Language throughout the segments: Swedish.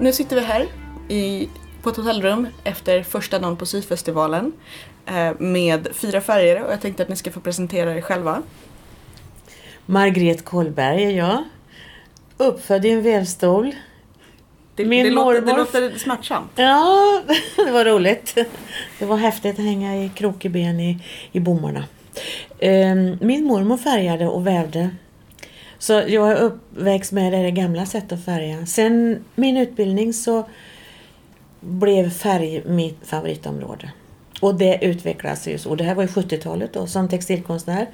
Nu sitter vi här i, på ett hotellrum efter första dagen på syfestivalen eh, med fyra färger och jag tänkte att ni ska få presentera er själva. Margret Kollberg är jag. Uppfödd i en vävstol. Det, Min det, låter, det låter smärtsamt. Ja, det var roligt. Det var häftigt att hänga i krokeben i, i bommarna. Ehm, Min mormor färgade och vävde. Så jag är uppväxt med det gamla sättet att färga. Sen min utbildning så blev färg mitt favoritområde. Och det utvecklades ju så. Och det här var ju 70-talet då. Som textilkonstnär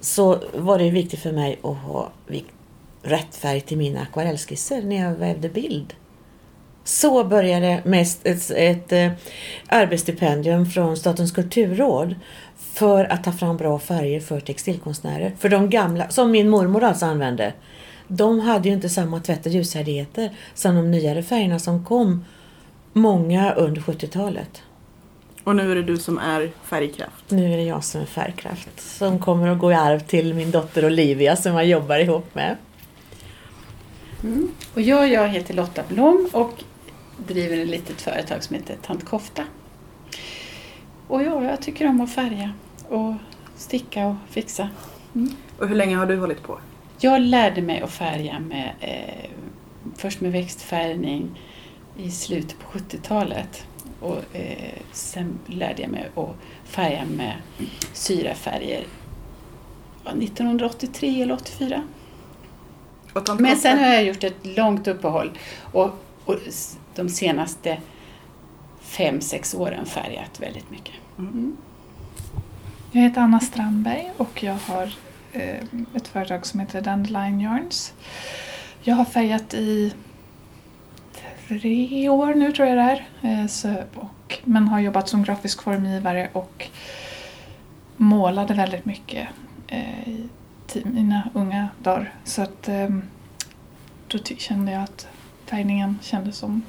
så var det viktigt för mig att ha rätt färg till mina akvarellskisser när jag vävde bild. Så började mest ett, ett ett eh, arbetsstipendium från Statens kulturråd för att ta fram bra färger för textilkonstnärer. För de gamla, som min mormor alltså använde, de hade ju inte samma tvätt och ljushärdigheter som de nyare färgerna som kom, många under 70-talet. Och nu är det du som är färgkraft. Nu är det jag som är färgkraft som kommer att gå i arv till min dotter Olivia som jag jobbar ihop med. Och jag, jag heter Lotta Blom och driver ett litet företag som heter Tant Kofta. Och ja, jag tycker om att färga och sticka och fixa. Och hur länge har du hållit på? Jag lärde mig att färga med, eh, först med växtfärgning i slutet på 70-talet. Och eh, sen lärde jag mig att färga med syrafärger ja, 1983 eller 84. Och tant Men sen har jag gjort ett långt uppehåll och, och de senaste fem, sex åren färgat väldigt mycket. Mm. Jag heter Anna Strandberg och jag har eh, ett företag som heter Dandelion Yarns. Jag har färgat i tre år nu tror jag det är. Eh, så, och, men har jobbat som grafisk formgivare och målade väldigt mycket eh, i mina unga dagar. Så att eh, då kände jag att färgningen kändes som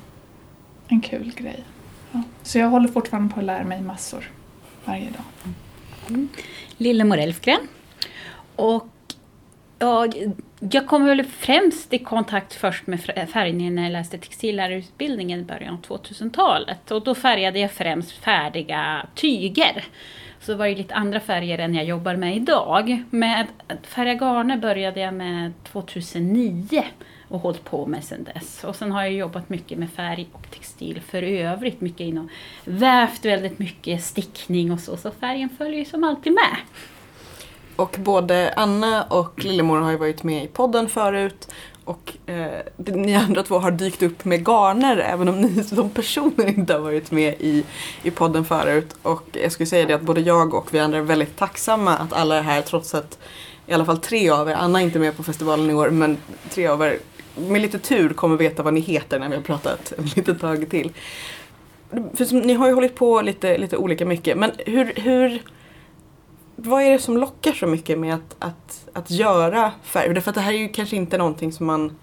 en kul grej. Ja. Så jag håller fortfarande på att lära mig massor varje dag. Mm. Mm. Lillemor Elfgren. Och ja, jag kom väl främst i kontakt först med färgning färgningen när jag läste textillärarutbildningen i början av 2000-talet. Och då färgade jag främst färdiga tyger. Så det var ju lite andra färger än jag jobbar med idag. Med att färga garner började jag med 2009 och hållit på med sedan dess. Och sen har jag jobbat mycket med färg och textil för övrigt. Mycket inom vävt väldigt mycket stickning och så. Så färgen följer ju som alltid med. Och både Anna och Lillemor har ju varit med i podden förut. Och eh, ni andra två har dykt upp med garner även om ni som personer inte har varit med i, i podden förut. Och jag skulle säga det att både jag och vi andra är väldigt tacksamma att alla är här trots att i alla fall tre av er, Anna är inte med på festivalen i år, men tre av er med lite tur kommer veta vad ni heter när vi har pratat ett litet tag till. För som, ni har ju hållit på lite, lite olika mycket, men hur, hur vad är det som lockar så mycket med att, att, att göra färg? Därför att det här är ju kanske inte någonting som man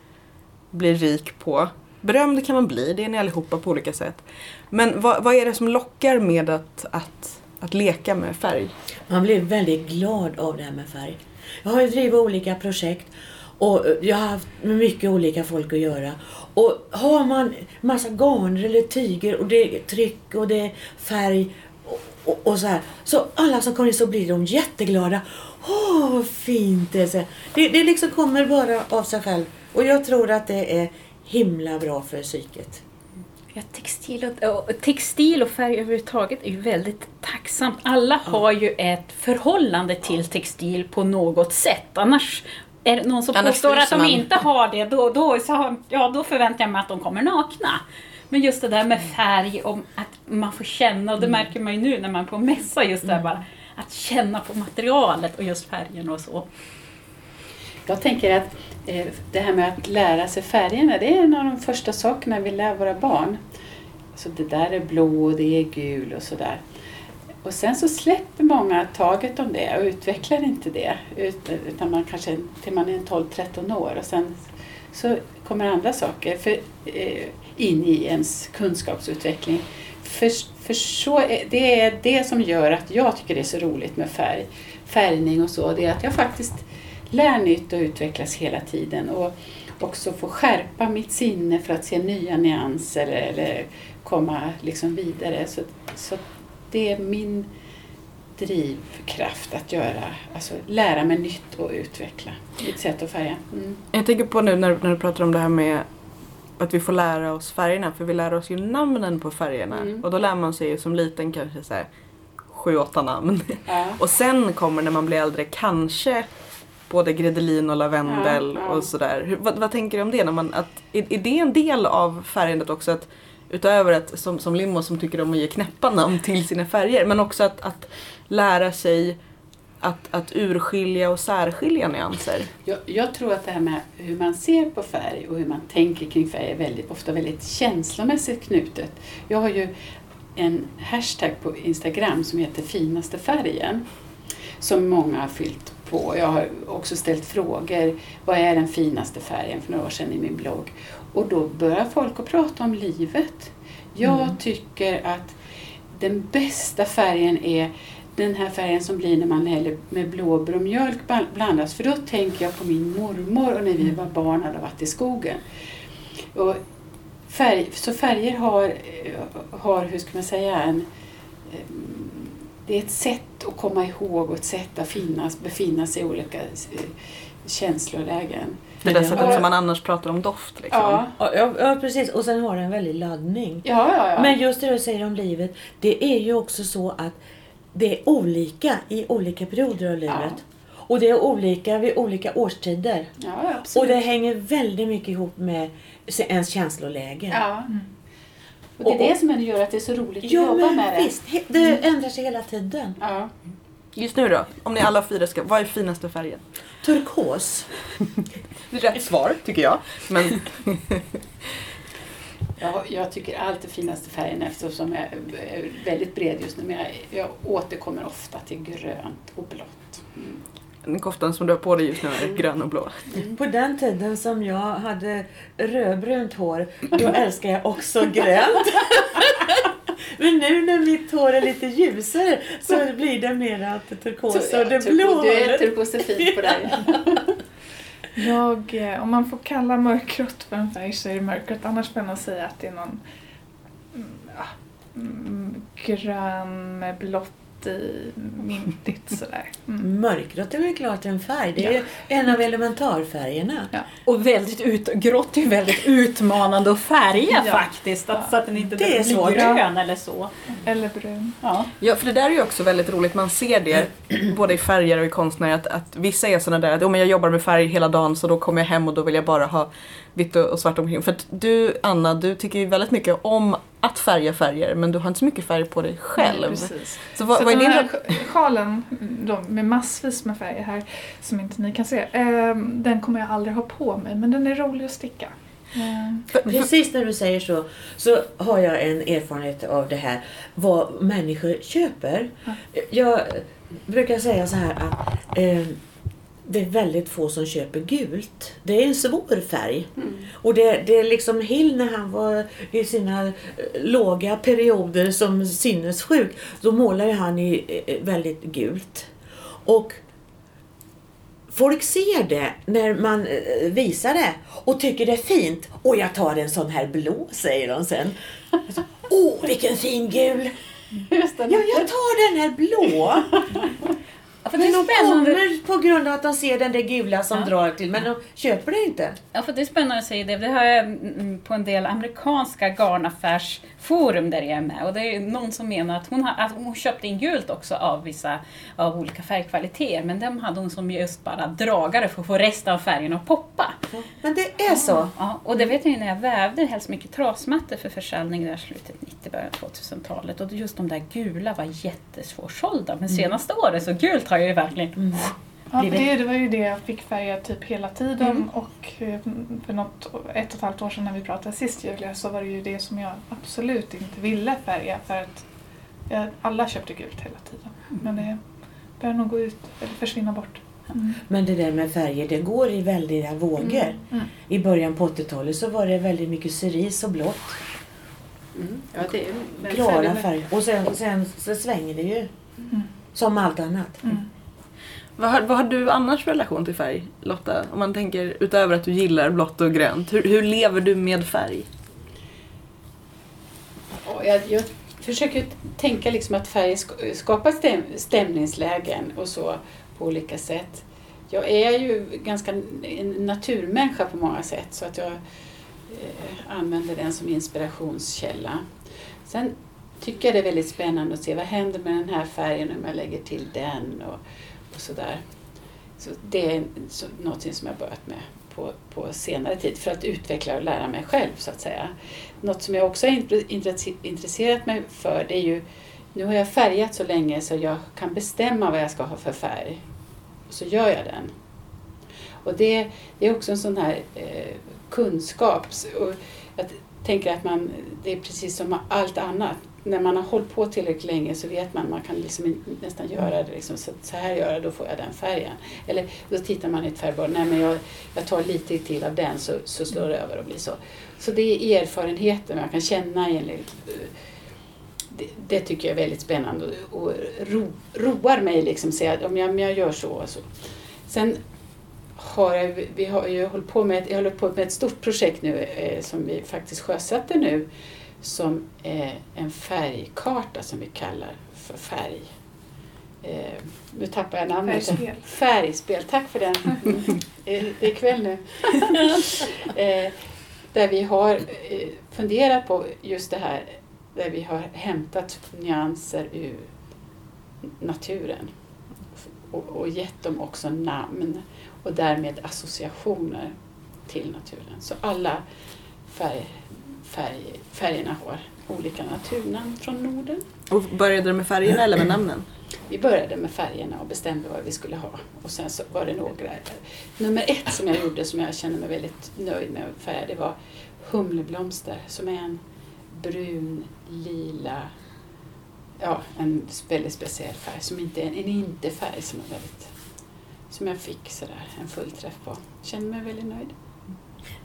blir rik på. Berömd kan man bli, det är ni allihopa på olika sätt. Men vad, vad är det som lockar med att, att, att leka med färg? Man blir väldigt glad av det här med färg. Jag har ju drivit olika projekt och jag har haft med mycket olika folk att göra. Och har man massa garner eller tyger och det är tryck och det är färg och, och, och så här. Så alla som kommer in så blir de jätteglada. Åh, vad fint det är! Så. Det, det liksom kommer bara av sig själv. Och jag tror att det är himla bra för psyket. Ja, textil, och, och, textil och färg överhuvudtaget är ju väldigt tacksamt. Alla har ju ett förhållande till textil på något sätt. Annars är det någon som Annars påstår att de man. inte har det, då, då, så ja, då förväntar jag mig att de kommer nakna. Men just det där med färg, och att man får känna, och det märker man ju nu när man är på mässa, just det här bara att känna på materialet och just färgen och så. Jag tänker att eh, det här med att lära sig färgerna, det är en av de första sakerna vi lär våra barn. Så det där är blå och det är gul och sådär. Och sen så släpper många taget om det och utvecklar inte det. Utan man kanske till man är 12-13 år och sen så kommer andra saker för, eh, in i ens kunskapsutveckling. För, för så är, det är det som gör att jag tycker det är så roligt med färg, färgning och så. Det är att jag faktiskt lär nytt och utvecklas hela tiden. Och, också får skärpa mitt sinne för att se nya nyanser eller komma liksom vidare. Så, så det är min drivkraft att göra, alltså lära mig nytt och utveckla mitt sätt att färga. Mm. Jag tänker på nu när, när du pratar om det här med att vi får lära oss färgerna, för vi lär oss ju namnen på färgerna. Mm. Och då lär man sig ju som liten kanske så här sju, åtta namn. Ja. Och sen kommer när man blir äldre kanske både gredelin och lavendel Ja, ja. och sådär. Vad, vad tänker du om det? När man, att, är, är det en del av färgandet också? Att, utöver att, som, som Limmo som tycker om att ge knäppa namn till sina färger, men också att, att lära sig att, att urskilja och särskilja nyanser. Jag, jag tror att det här med hur man ser på färg och hur man tänker kring färg är väldigt, ofta väldigt känslomässigt knutet. Jag har ju en hashtag på Instagram som heter finaste färgen som många har fyllt på. Jag har också ställt frågor. Vad är den finaste färgen för några år sedan i min blogg? Och då börjar folk att prata om livet. Jag tycker att den bästa färgen är den här färgen som blir när man häller med blåbär och mjölk bland- blandas. För då tänker jag på min mormor och när vi var barn hade varit i skogen. Och färg, så färger har, har, hur ska man säga, en, eh, det är ett sätt att komma ihåg och ett sätt att finnas, befinna sig i olika eh, känslolägen. Det där Ja. sättet som man annars pratar om doft. Liksom. Ja, Ja, ja, ja, precis. Och sen har den en väldig laddning. ja, ja. ja. Men just det du säger om livet, det är ju också så att det är olika i olika perioder av livet. Och det är olika vid olika årstider. ja, Och det hänger väldigt mycket ihop med ens känsloläge. Ja. Och det är Och- det som gör att det är så roligt att Ja, jobba men med det. visst. he- Det ändrar sig hela tiden. Ja. Just nu då, om ni alla fyra ska, vad är finaste färgen? Turkos. Det är rätt svar tycker jag. Men Jag, jag tycker allt är finaste färgen eftersom jag är väldigt bred just nu. Men jag, jag återkommer ofta till grönt och blått. Mm. den koftan som du har på dig just nu är grön och blå. På den tiden som jag hade rödbrunt hår, då älskar jag också grönt. Men nu när mitt hår är lite ljusare så blir det mer åt det turkosa och det blå Du är hållet. turkosefil på dig. Jag, eh, om man får kalla mörkgrått för en färg så är det mörkgrått. Annars får jag nog säga att det är någon mm, ja, mm, grön med blått i mintigt sådär. Mm. Mörkgrått är väl klart en färg. Det är Ja. en av elementarfärgerna. Och väldigt ut, grått är ju väldigt utmanande att färga Ja. faktiskt. Att, så att den inte Det är blir grön eller så. Eller brun. Ja. Ja, för det där är ju också väldigt roligt. Man ser det både i färger och i konstnärer att, att vissa är sådana där att men jag jobbar med färg hela dagen så då kommer jag hem och då vill jag bara ha vitt och, svart omkring. För att du, Anna, du tycker ju väldigt mycket om att färga färger men du har inte så mycket färg på dig själv. Nej, precis. så vad, så vad är den din... här sj- sjalen då, med massvis med färger här som inte ni kan se. Eh, den kommer jag aldrig ha på mig men den är rolig att sticka. Eh, Precis när du säger så, så har jag en erfarenhet av det här. Vad människor köper. Jag brukar säga så här att eh, det är väldigt få som köper gult. Det är en svår färg. Och det, det är liksom Hill när han var i sina eh, låga perioder som sinnessjuk. Då målade han i eh, väldigt gult. Och Folk ser det när man eh, visar det och tycker det är fint. Och jag tar en sån här blå, säger de sen. Åh, vilken fin gul! Ja, jag tar den här blå. För det Men de är spännande. kommer på grund av att de ser den där gula som Ja. drar till, men de köper det inte. Ja, för det är spännande att säga det. Det har jag mm, på en del amerikanska garnaffärsforum där jag är med. Och det är någon som menar att hon, har, att hon köpte in gult också av vissa av olika färgkvaliteter. Men dem hade hon som just bara dragare för att få resten av färgen att poppa. Men det är så. Ja, och det vet jag ju när jag vävde helst mycket trasmattor för försäljning där slutet 90 början 2000-talet. Och just de där gula var jättesvårsålda. Men senaste året så gult har jag ju verkligen... Ja, Blir för det- det, var ju det jag fick färga typ hela tiden och eh, för något, ett och ett halvt år sedan när vi pratade sist Julia så var det ju det som jag absolut inte ville färga för att jag, alla köpte gult hela tiden. Men det börjar nog gå ut eller försvinna bort. Mm. Men det där med färger, det går i väldiga vågor. Mm. I början på 80-talet så var det väldigt mycket cerise och blått. Mm. Ja, det är, men Klara färger. Och sen, sen så svänger det ju. Mm. Som allt annat. Vad har, vad har du annars för relation till färg, Lotta? Om man tänker utöver att du gillar blått och grönt. Hur, hur lever du med färg? Jag, jag försöker tänka liksom att färg skapar stäm, stämningslägen och så på olika sätt. Jag är ju ganska en naturmänniska på många sätt så att jag eh, använder den som inspirationskälla. Sen tycker jag det är väldigt spännande att se vad händer med den här färgen om jag lägger till den och, och sådär. Så det är så, någonting som jag börjat med på, på senare tid för att utveckla och lära mig själv så att säga. Något som jag också har intresserat mig för det är ju, nu har jag färgat så länge så jag kan bestämma vad jag ska ha för färg. Och så gör jag den. Och det, det är också en sån här eh, kunskap. Och jag tänker att man, det är precis som allt annat. När man har hållit på tillräckligt länge så vet man man kan liksom nästan göra det. Liksom, så, så här gör jag, då får jag den färgen. Eller då tittar man i ett färgblad, nej men jag, jag tar lite till av den så, så slår det över och blir så. Så det är erfarenheter man kan känna enligt det, det tycker jag är väldigt spännande och, ro, roar mig liksom att om jag, om jag gör så och så. Sen har jag, vi har ju hållit på med, jag håller på med ett stort projekt nu eh, som vi faktiskt sjösätter nu som är en färgkarta som vi kallar för färg. Eh, nu tappar jag namnet. Färgspel. Färgspel, tack för den. Det är kväll nu. eh, där vi har eh, funderat på just det här där vi har hämtat nyanser ur naturen och, och gett dem också namn och därmed associationer till naturen. Så alla färg, färg, färgerna har olika naturnamn från Norden. Och började det med färgerna eller med namnen? Vi började med färgerna och bestämde vad vi skulle ha. Och sen så var det några. Nummer ett som jag gjorde som jag känner mig väldigt nöjd med att färga det var humleblomster som är en brun, lila, ja en väldigt speciell färg som inte är en, en inte-färg som är väldigt som jag fick sådär en fullträff på. Känner mig väldigt nöjd.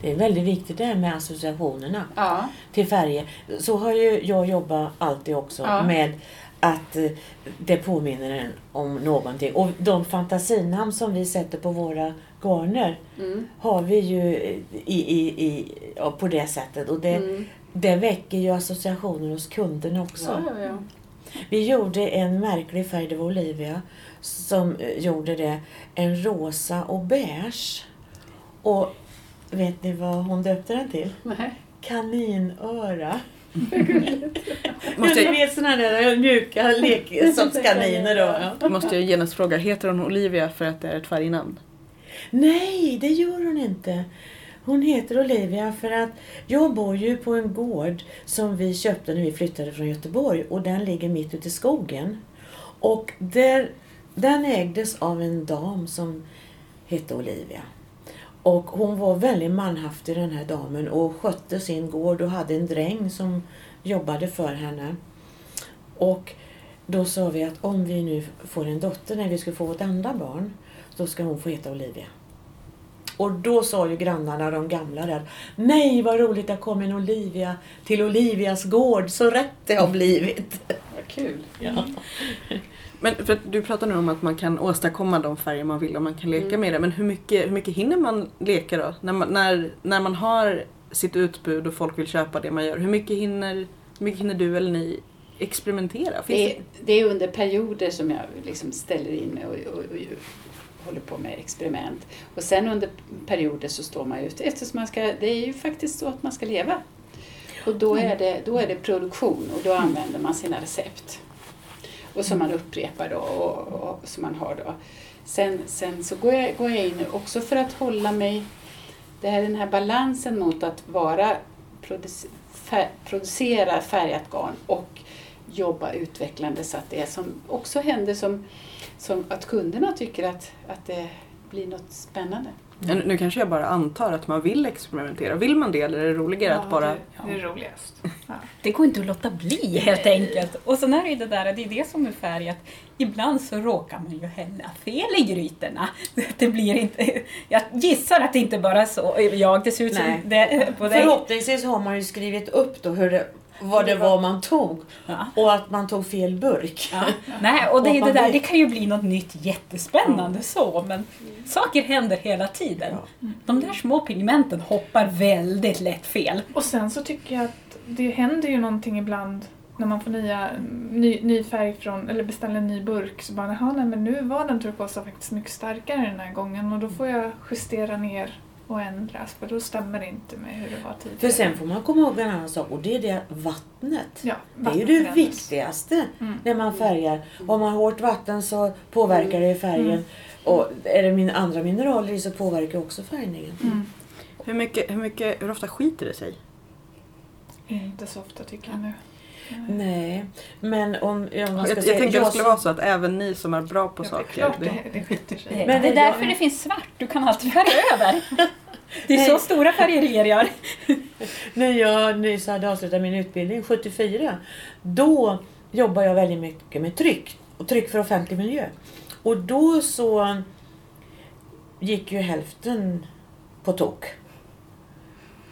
Det är väldigt viktigt det här med associationerna Ja, till färger. Så har ju jag jobbat alltid också Ja. med att eh, det påminner en om någonting. Och de fantasinamn som vi sätter på våra garner mm. har vi ju i, i, i, ja, på det sättet. Och det, Mm. det väcker ju associationer hos kunderna också. Ja. Vi gjorde en märklig färg, det var Olivia, som eh, gjorde det. En rosa och beige. Och vet ni vad hon döpte den till? Nej. Kaninöra. Måste Ni jag, vet sådana där mjuka leksakskaniner då. Ja. måste jag genast fråga, heter hon Olivia för att det är ett färgnamn? Nej, det gör hon inte. Hon heter Olivia för att jag bor ju på en gård som vi köpte när vi flyttade från Göteborg och den ligger mitt ute i skogen. Och där, den ägdes av en dam som hette Olivia. Och hon var väldigt manhaftig den här damen och skötte sin gård och hade en dräng som jobbade för henne. Och då sa vi att om vi nu får en dotter när vi ska få vårt andra barn, då ska hon få heta Olivia. Och då sa ju grannarna, de gamla där, nej vad roligt det kom en Olivia till Olivias gård, så rätt det har blivit. Vad kul. Ja. Men för att du pratar nu om att man kan åstadkomma de färger man vill och man kan leka Mm. med det. Men hur mycket, hur mycket hinner man leka då? När man, när, när man har sitt utbud och folk vill köpa det man gör. Hur mycket hinner, hur mycket hinner du eller ni experimentera? Det är, det är under perioder som jag liksom ställer in mig och, och, och, håller på med experiment. Och sen under perioder så står man ut eftersom man ska, det är ju faktiskt så att man ska leva. Och då är det, då är det produktion och då använder man sina recept. Och som man upprepar då och, och, och som man har då. Sen, sen så går jag, går jag in också för att hålla mig, det här, den här balansen mot att vara produce, fär, producera färgat garn och jobba utvecklande så att det som också händer som, som att kunderna tycker att, att det blir något spännande. Nu, nu kanske jag bara antar att man vill experimentera. Vill man det eller är det roligare att bara... det, det är roligast. Ja. Det går inte att låta bli helt enkelt. Och sen är det ju det där, det är det som är färg, att ibland så råkar man ju hälla fel i grytorna. Det blir inte, jag gissar att det inte bara är så, jag, det ser ut som Nej. det på dig. Förhoppningsvis har man ju skrivit upp då hur det, vad det var man tog. Ja. Och att man tog fel burk. Ja. Nej, och det, är Och det, där, det kan ju bli något nytt jättespännande så, men saker händer hela tiden. De där små pigmenten hoppar väldigt lätt fel. Och sen så tycker jag att det händer ju någonting ibland när man får nya, ny, ny färg från, eller beställer en ny burk så bara, jaha nej men nu var den turkosa faktiskt mycket starkare den här gången och då får jag justera ner och ändra för då stämmer det inte med hur det var tidigare. För sen får man komma ihåg en annan sak och det är det vattnet. ja, Det är ju vattnet det förändras. viktigaste Mm. när man färgar. Om man har hårt vatten så påverkar det färgen. Och är det min andra mineraler så påverkar också färgningen. Mm. Hur, mycket, hur, mycket, hur ofta skiter det sig? Inte så ofta tycker jag nu. Nej, men om, man ska Jag, jag tänkte att det jag skulle vara så att även ni som är bra på Ja, det är saker. klart det- det, skiter sig. Men det är jag- därför det finns svart, du kan alltid färga över. Det är så Nej. stora färgerier gör. När jag nyss hade avslutat min utbildning, 74, då jobbade jag väldigt mycket med tryck. Och tryck för offentlig miljö. Och då så gick ju hälften på tok.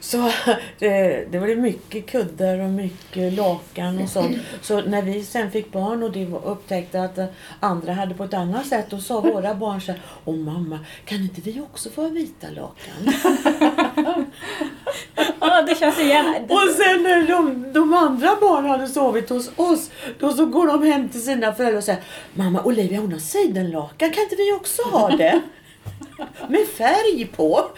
Så det, det var mycket kuddar och mycket lakan och sånt. Så när vi sen fick barn och var, upptäckte att andra hade på ett annat sätt, då sa våra barn så här, Åh mamma, kan inte vi också få vita lakan? Ja, det känns igen. Och sen när de, de andra barnen hade sovit hos oss, då så går de hem till sina föräldrar och säger Mamma, Olivia hon har sidenlakan, kan inte vi också ha det? Med färg på.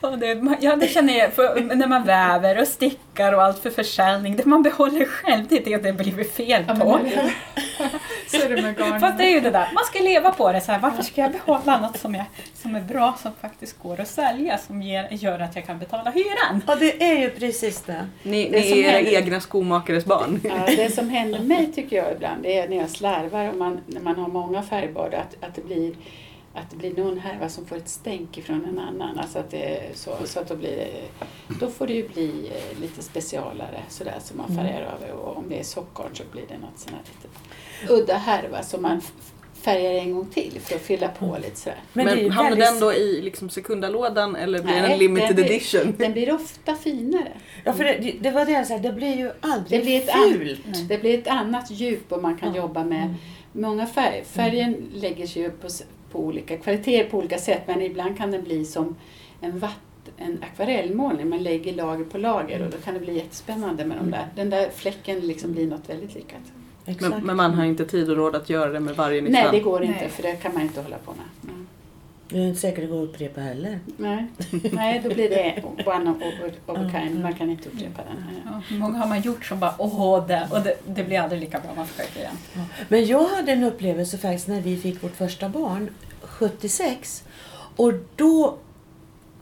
Ja, det, ja, det känner jag för, när man väver och stickar och allt för försäljning. Det man behåller själv, det är det det blir fel Ja, på. men, så är det med garn. Fast det är ju det där, man ska leva på det. Så här, varför ska jag behålla något som är, som är bra, som faktiskt går att sälja, som ger, gör att jag kan betala hyran? Ja, det är ju precis det. Ni, Det ni är era händer- egna skomakares barn. Ja, det som händer mig tycker jag ibland det är när jag slarvar och man, när man har många färgbad att, att det blir att det blir någon härva som får ett stänk ifrån en annan. Alltså att det, så, så att då, blir då får det ju bli eh, lite specialare sådär som man färgar över och om det är sockgarn så blir det något sån här lite udda härva som man färgar en gång till för att fylla på lite sådär. Men, ju hamnar väldigt- den då i liksom sekundalådan eller blir den Nej, en limited den blir- edition? Den blir ofta finare. Ja, för det, det var det jag sa, det blir ju aldrig Det blir ett an- fult. Det blir ett annat djup och man kan Ja. jobba med många färger. Färgen lägger sig ju på, på olika kvaliteter på olika sätt men ibland kan den bli som en, vatt, en akvarellmålning. Man lägger lager på lager och då kan det bli jättespännande med de där. Den där fläcken liksom blir något väldigt. Exakt. Men, men man har inte tid och råd att göra det med varje nytt Nej, det går inte Nej. för det kan man inte hålla på med. Nej. Det är inte säkert det går att upprepa heller. Nej, Nej då blir det one of, of, a kind. Man kan inte upprepa den. Ja, hur många har man gjort som bara åh, det, och det, det blir aldrig lika bra, man försöker igen. Men jag hade en upplevelse faktiskt när vi fick vårt första barn, 76. Och då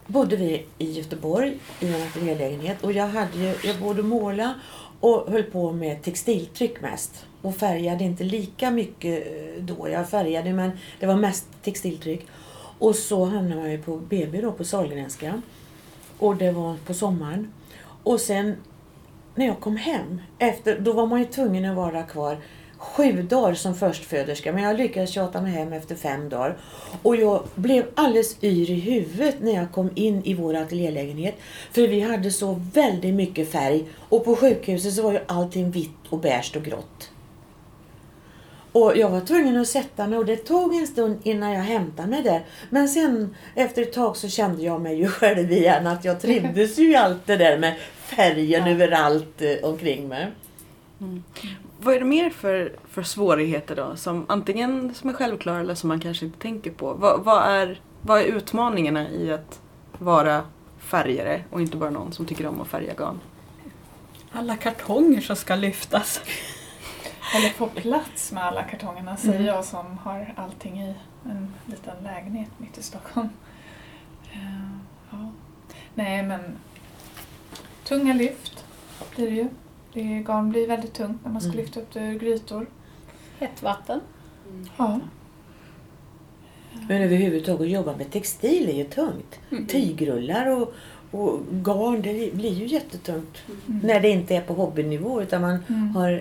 bodde vi i Göteborg i en ateljélägenhet och jag, hade ju, jag både måla och höll på med textiltryck mest. Och färgade inte lika mycket eh, då. Jag färgade men det var mest textiltryck. Och så hamnade man ju på BB då på Sahlgrenska. Och det var på sommaren. Och sen när jag kom hem, efter, då var man ju tvungen att vara kvar sju dagar som förstföderska. Men jag lyckades tjata mig hem efter fem dagar. Och jag blev alldeles yr i huvudet när jag kom in i vår ateljélägenhet. För vi hade så väldigt mycket färg. Och på sjukhuset så var ju allting vitt och beige och grått. Och jag var tvungen att sätta mig och det tog en stund innan jag hämtade mig där. Men sen efter ett tag så kände jag mig ju själv igen att jag trivdes ju i allt det där med färgen överallt eh, omkring mig. Vad är det mer för, för svårigheter då? Som antingen som är självklara eller som man kanske inte tänker på. Vad, vad, är, vad är utmaningarna i att vara färgare och inte bara någon som tycker om att färga garn? Alla kartonger som ska lyftas. Eller få plats med alla kartongerna säger jag som har allting i en liten lägenhet mitt i Stockholm. Eh, ja. Nej men tunga lyft blir det ju. Det garn blir väldigt tungt när man ska Mm. lyfta upp det ur grytor. Hett vatten. Ja. Men överhuvudtaget att jobba med textil är ju tungt. Tygrullar och, och garn, det blir ju jättetungt. När det inte är på hobbynivå utan man Mm. har eh,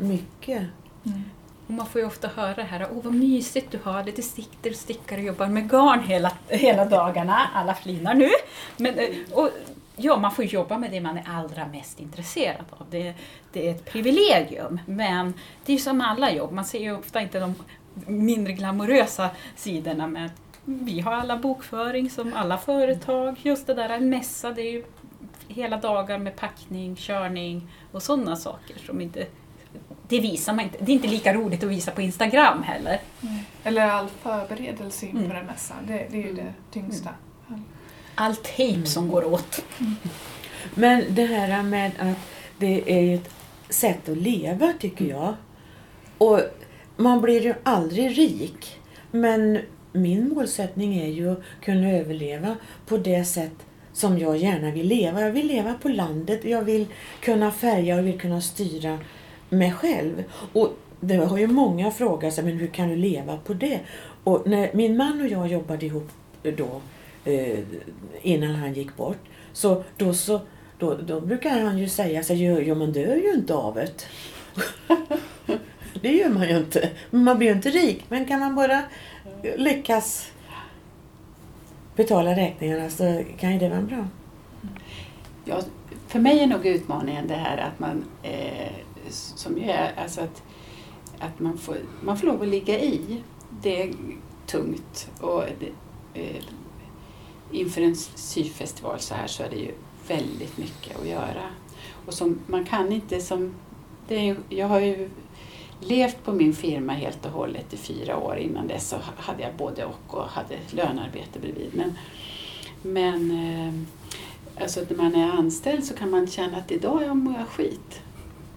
mycket. Mm. Och man får ju ofta höra det här, åh vad mysigt du har det, du sitter och stickar och jobbar med garn hela, hela dagarna. Alla flinar nu. Men, eh, och ja, man får jobba med det man är allra mest intresserad av. Det, det är ett privilegium, men det är ju som alla jobb. Man ser ju ofta inte de mindre glamorösa sidorna med vi har alla bokföring som alla företag. Just det där, en mässa, det är ju hela dagar med packning, körning och sådana saker som inte det visar man inte. Det är inte lika roligt att visa på Instagram heller. Eller all förberedelse inför Mm. en mässa. Det, det är ju det tyngsta. All tejp som går åt. Men det här med att det är ett sätt att leva tycker jag. Och man blir ju aldrig rik. Men min målsättning är ju att kunna överleva på det sätt som jag gärna vill leva. Jag vill leva på landet, jag vill kunna färga och vill kunna styra mig själv. Och det har ju många frågat sig, men hur kan du leva på det? Och när min man och jag jobbade ihop då, eh, innan han gick bort, så då så då, då brukar han ju säga så här, ja man dör ju inte av det. det gör man ju inte. Man blir ju inte rik. Men kan man bara lyckas betala räkningarna så kan ju det vara bra. Ja, för mig är nog utmaningen det här att man, eh, som ju är, alltså att, att man, får, man får lov att ligga i. Det är tungt och det, eh, inför en syfestival så här så är det ju väldigt mycket att göra. Och som, man kan inte som, det är, jag har ju levt på min firma helt och hållet i fyra år. Innan dess så hade jag både och och hade lönarbete bredvid. Men, men eh, alltså när man är anställd så kan man känna att idag jag mår jag skit.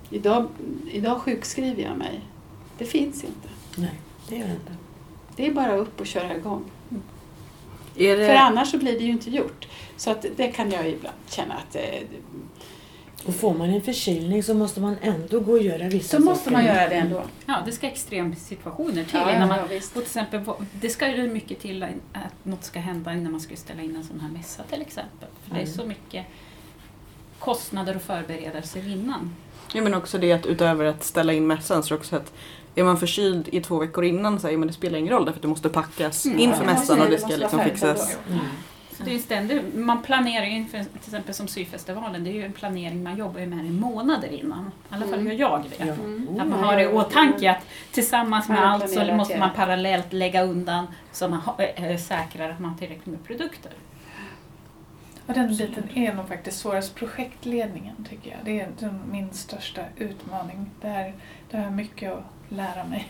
Idag, idag sjukskriver jag mig. Det finns inte. Nej, det gör det inte. Det är bara upp och köra igång. Det, För annars så blir det ju inte gjort. Så att det kan jag ibland känna att eh, Och får man en förkylning så måste man ändå gå och göra vissa så måste saker. man göra det ändå. Ja, det ska extremsituationer till. Ja, innan man, ja, visst. och till exempel, det ska ju mycket till att något ska hända innan man ska ställa in en sån här mässa till exempel. För det är Mm. så mycket kostnader och förberedelser innan. ja, men också det att utöver att ställa in mässan så också att är man förkyld i två veckor innan så är, men det spelar ingen roll därför att det måste packas Mm. inför Ja, mässan och det ska måste liksom färdigt fixas. Mm. Så det är ständigt, man planerar ju inför till exempel som syfestivalen, det är ju en planering man jobbar ju med i månader innan. I alla fall Mm. gör jag det. Ja. Mm. Att man har det i åtanke att tillsammans med allt så måste man parallellt lägga undan så man ha- äh, säkrar att man har tillräckligt med produkter. Och den biten är nog faktiskt svårast. Projektledningen tycker jag. Det är min största utmaning. Där, där har mycket att lära mig.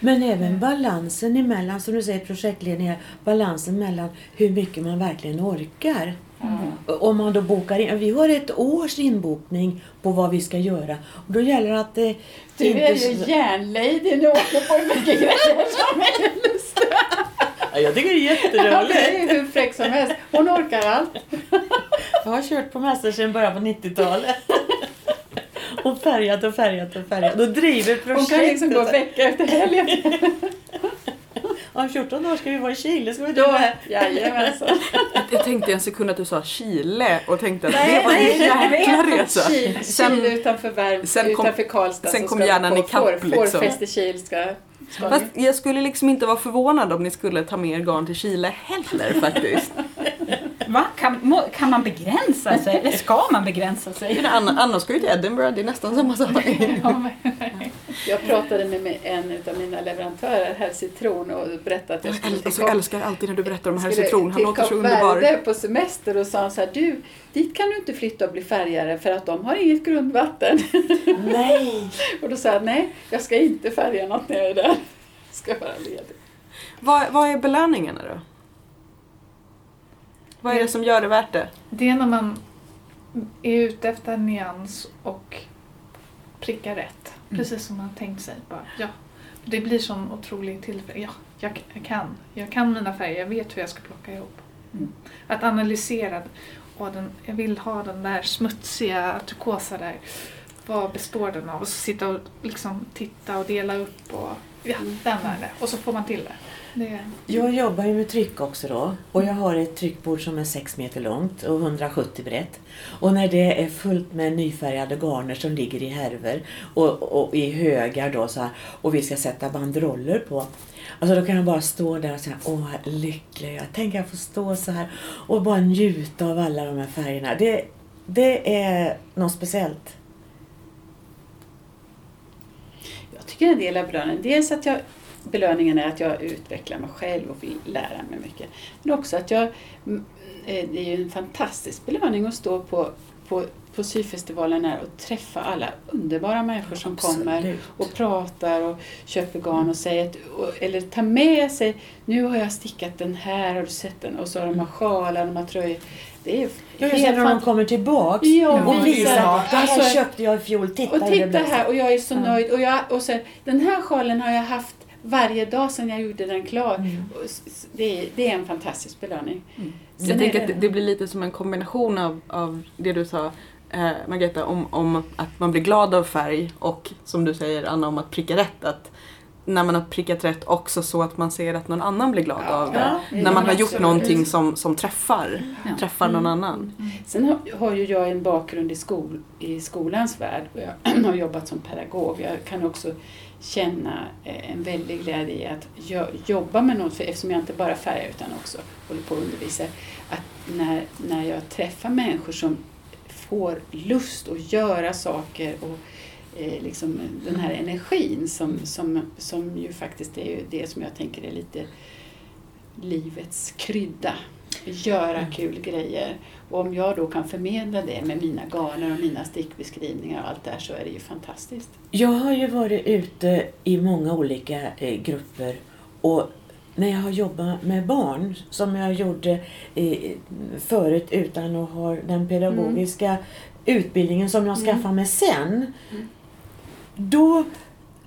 Men även balansen emellan, som du säger projektledningar, balansen mellan hur mycket man verkligen orkar. Ja. Om man då bokar in, vi har ett års inbokning på vad vi ska göra. Och då gäller det att det Du är inte... ju järnlady nu och åker på hur mycket grejer som helst. Ja, jag tycker det är jätteroligt. det är hur fräck som helst. Hon orkar allt. Jag har kört på mässor sedan början på 90-talet. Och färgat och färgat och färgat. Och driver projektet. Hon kan liksom gå vecka efter helgen. Om 14 dagar ska vi vara i Chile. Ska vi Då, jajamensan. Jag tänkte en sekund att du sa Chile och tänkte att Nej, det var en nej, jäkla resa. Kil, Sen- Kil utanför, Värm, sen kom- utanför Karlstad. sen kom hjärnan ikapp, får, liksom. Fårfest i Kil ska, Fast jag skulle liksom inte vara förvånad om ni skulle ta med er garn till Chile heller faktiskt. Va? Kan, må, kan man begränsa sig? Eller ska man begränsa sig? Men Anna, Anna ska ju till Edinburgh, det är nästan samma sak. Jag pratade med en av mina leverantörer, Herr Citron, och berättade att jag Jag skulle till alltså, Kap- älskar alltid när du berättar om herr Citron, han låter så underbar. På semester och sa så här, du, dit kan du inte flytta och bli färgare för att de har inget grundvatten. Nej! och då sa jag, nej, jag ska inte färga något när jag är där. Jag ska vara ledig. Vad, vad är belöningarna då? Vad är det som gör det värt det? Det är när man är ute efter en nyans och prickar rätt. Precis som man tänkt sig. Bara, ja. Det blir sån otrolig tillfälle. Ja, jag, jag kan. Jag kan mina färger. Jag vet hur jag ska plocka ihop. Mm. Att analysera. Och den, jag vill ha den där smutsiga turkosa där. Vad består den av? Och så sitta och liksom titta och dela upp. Och, ja, den är det. Och så får man till det. det Jag jobbar ju med tryck också då. Och jag har ett tryckbord som är 6 meter långt och 170 brett. Och när det är fullt med nyfärgade garner som ligger i härvor och, och i högar då så här, och vi ska sätta banderoller på. Alltså då kan jag bara stå där och säga åh vad lycklig jag Tänk jag får stå så här och bara njuta av alla de här färgerna. Det, det är något speciellt. Jag tycker en del av belöningen, dels att jag, belöningen är att jag utvecklar mig själv och vill lära mig mycket. Men också att jag, mm, eh, det är ju en fantastisk belöning att stå på, på, på syfestivalen här och träffa alla underbara människor som kommer Absolut. och pratar och köper garn och säger att, och, eller tar med sig, nu har jag stickat den här, har du sett den? Och så har de här sjalar, de har tröjor. Det är Ja, just när de kommer tillbaks Ja, och visar ja. det här köpte jag i fjol. Titta, Och titta blev." här och jag är så Ja. nöjd. Och, jag, och sen, den här sjalen har jag haft varje dag sedan jag gjorde den klar. Mm. Det, är, det är en fantastisk belöning. Sen Jag tänker det- att det, det blir lite som en kombination av, av det du sa eh, Margareta om, om att man blir glad av färg och som du säger Anna om att pricka rätt. Att när man har prickat rätt också så att man ser att någon annan blir glad Ja, av det. Ja, När man har gjort absolut. någonting som, som träffar, Ja. träffar någon annan. Sen har, har ju jag en bakgrund i, skol, i skolans värld och jag har jobbat som pedagog. Jag kan också känna eh, en väldig glädje i att jo- jobba med något, för eftersom jag inte bara färgar utan också håller på att undervisa. Att när, när jag träffar människor som får lust att göra saker och eh, liksom den här energin som, som, som ju faktiskt är det som jag tänker är lite livets krydda. Göra kul grejer. Och om jag då kan förmedla det med mina garner och mina stickbeskrivningar och allt det här så är det ju fantastiskt. Jag har ju varit ute i många olika eh, grupper och när jag har jobbat med barn, som jag gjorde eh, förut utan att ha den pedagogiska utbildningen som jag Mm. skaffade mig sen. Mm. Då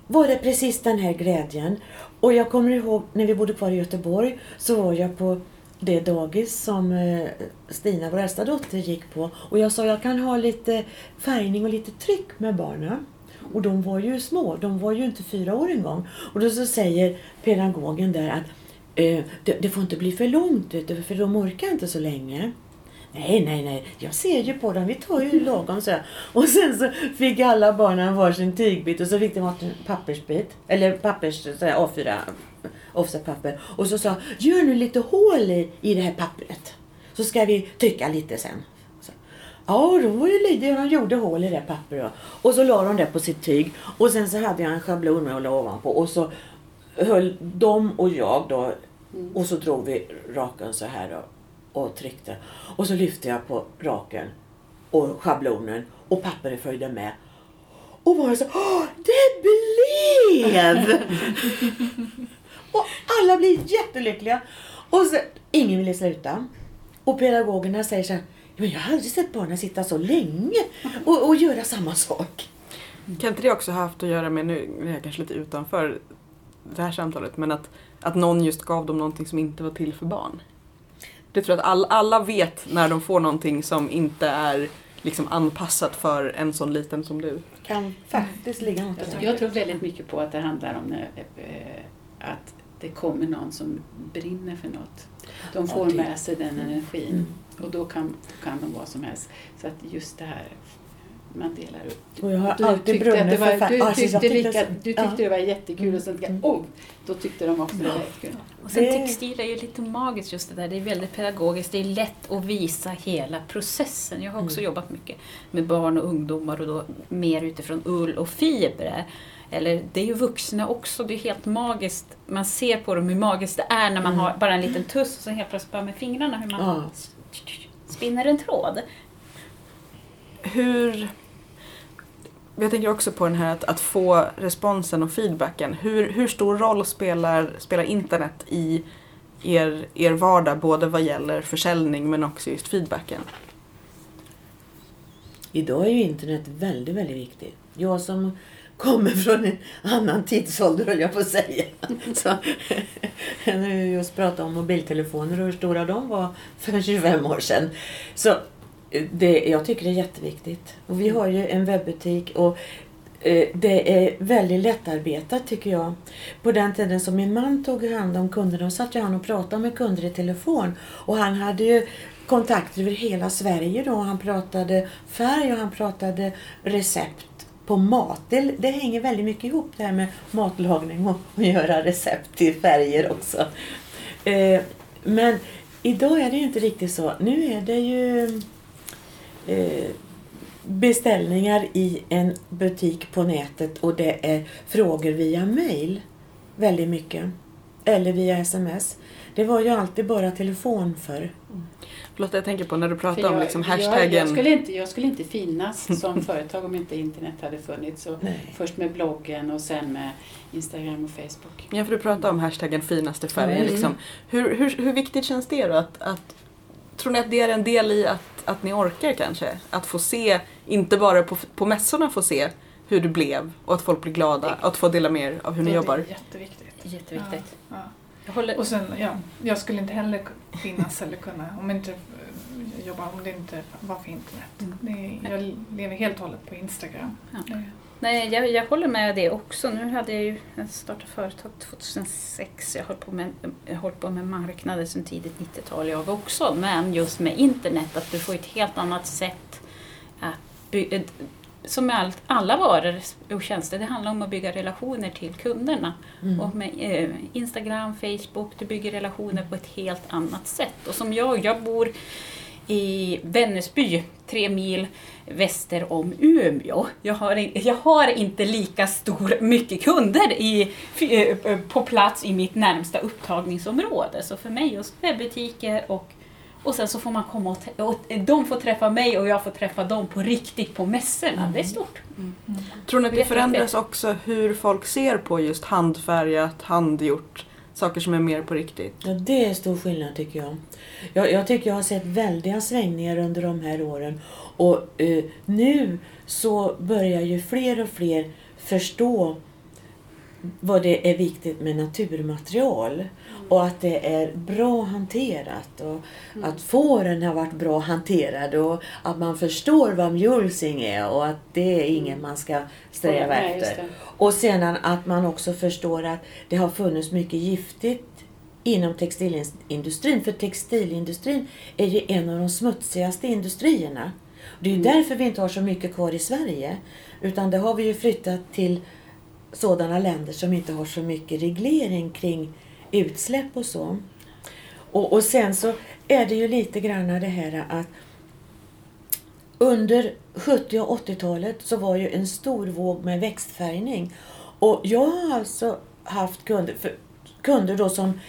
var det precis den här glädjen. Och jag kommer ihåg när vi bodde kvar i Göteborg så var jag på det dagis som eh, Stina, vår äldsta dotter, gick på. Och jag sa jag kan ha lite färgning och lite tryck med barnen. Och de var ju små, de var ju inte fyra år en gång. Och då så säger pedagogen där att eh, det, det får inte bli för långt, för de orkar inte så länge. Nej, nej, nej, jag ser ju på dem, vi tar ju lagom så. här. Och sen så fick alla barnen varsin tygbit och så fick de varsin pappersbit, eller pappers, så här, A4 offsetpapper. Och så sa gör nu lite hål i, i det här pappret. Så ska vi trycka lite sen. Så. Ja, då var det lite, de gjorde hål i det pappret. då. Och så la de det på sitt tyg. Och sen så hade jag en schablon med att la ovanpå. Och så höll de och jag då och så drog vi raken så här då, och tryckte. Och så lyfte jag på raken och schablonen och pappret följde med. Och bara så Åh, det blev! och alla blir jättelyckliga. Och så, ingen ville sluta. Och pedagogerna säger så här, men jag har aldrig sett barnen sitta så länge och, och göra samma sak. Kan inte det också ha haft att göra med, nu är jag kanske lite utanför det här samtalet, men att, att någon just gav dem någonting som inte var till för barn? Det tror jag att all, alla vet när de får någonting som inte är liksom anpassat för en sån liten som du. Kan faktiskt ligga något Jag, jag tror väldigt mycket på att det handlar om när, eh, att det kommer någon som brinner för något. De får Ja, det- med sig den energin Mm. och då kan, då kan de vad som helst. Så att just det här, man delar upp. Och jag har Du alltid tyckte, att brunnit det för var, färg. du Ja, så jag tyckte, tyckte lika, så- du tyckte ja. det var jättekul och så tänkte jag, oh, då tyckte de också det var jättekul. Och sen textil är ju lite magiskt just det där. Det är väldigt pedagogiskt. Det är lätt att visa hela processen. Jag har också Mm. jobbat mycket med barn och ungdomar och då mer utifrån ull och fibrer. Eller det är ju vuxna också. Det är helt magiskt. Man ser på dem hur magiskt det är när man Mm. har bara en liten tuss och så helt plötsligt bara med fingrarna hur man Ja. spinner en tråd. Hur... Jag tänker också på den här att, att få responsen och feedbacken. Hur, hur stor roll spelar, spelar internet i er, er vardag, både vad gäller försäljning men också just feedbacken? Idag är ju internet väldigt, väldigt viktigt. Jag som kommer från en annan tidsålder höll jag på att säga. Så, jag just pratat om mobiltelefoner och hur stora de var för 25 år sedan. Så det, jag tycker det är jätteviktigt. Och vi har ju en webbutik och eh, det är väldigt lättarbetat tycker jag. På den tiden som min man tog hand om kunderna, då satt ju han och pratade med kunder i telefon. Och han hade ju kontakter över hela Sverige då. Han pratade färg och han pratade recept på mat. Det, det hänger väldigt mycket ihop det här med matlagning och att göra recept till färger också. Eh, men idag är det ju inte riktigt så. Nu är det ju eh, beställningar i en butik på nätet och det är frågor via mail. Väldigt mycket. Eller via sms. Det var ju alltid bara telefon för. Lotta, jag tänker på när du pratar om jag, liksom jag, hashtaggen. jag, skulle inte, jag skulle inte finnas som företag om inte internet hade funnits. Först med bloggen och sen med Instagram och Facebook. Ja, för du pratar om hashtaggen finaste färger. Mm. Liksom. Hur, hur, hur viktigt känns det då? Att, att, tror ni att det är en del i att, att ni orkar kanske? Att få se, inte bara på, på mässorna få se hur det blev och att folk blir glada. Att få dela mer av hur ni det jobbar. är jätteviktigt. Jätteviktigt. Ja. Jag håller, Och sen, ja, jag skulle inte heller finnas eller kunna om inte eh, jobba om det inte var för internet. Mm. Det är, jag lever helt och hållet på Instagram. Ja. Nej, jag, jag håller med det också. Nu hade jag ju jag startat företag 2006. Jag höll på med, jag höll på med marknader sedan tidigt 90-tal jag också. Men just med internet, att du får ett helt annat sätt att bygga som med allt, alla varor och tjänster, det handlar om att bygga relationer till kunderna. Mm. Och med eh, Instagram, Facebook, du bygger relationer på ett helt annat sätt. Och som jag, jag bor i Vännäsby, tre mil väster om Umeå. Jag har, jag har inte lika stor, mycket kunder i, eh, på plats i mitt närmsta upptagningsområde. Så för mig just webbutiker och och sen så får man komma och, och de får träffa mig och jag får träffa dem på riktigt på mässorna. Det är stort. Tror ni att det Vet du att det- förändras också hur folk ser på just handfärgat, handgjort? Saker som är mer på riktigt. Ja, det är stor skillnad tycker jag. jag. Jag tycker jag har sett väldiga svängningar under de här åren. Och eh, nu så börjar ju fler och fler förstå vad det är viktigt med naturmaterial. Och att det är bra hanterat. Och att fåren har varit bra hanterade. Och att man förstår vad mulesing är. Och att det är ingen man ska sträva efter. Och sedan att man också förstår att det har funnits mycket giftigt inom textilindustrin. För textilindustrin är ju en av de smutsigaste industrierna. Det är ju därför vi inte har så mycket kvar i Sverige. Utan det har vi ju flyttat till sådana länder som inte har så mycket reglering kring utsläpp och så. Och, och sen så är det ju lite grann det här att under 70 och 80-talet så var ju en stor våg med växtfärgning. Och jag har alltså haft kunder, för, kunder då som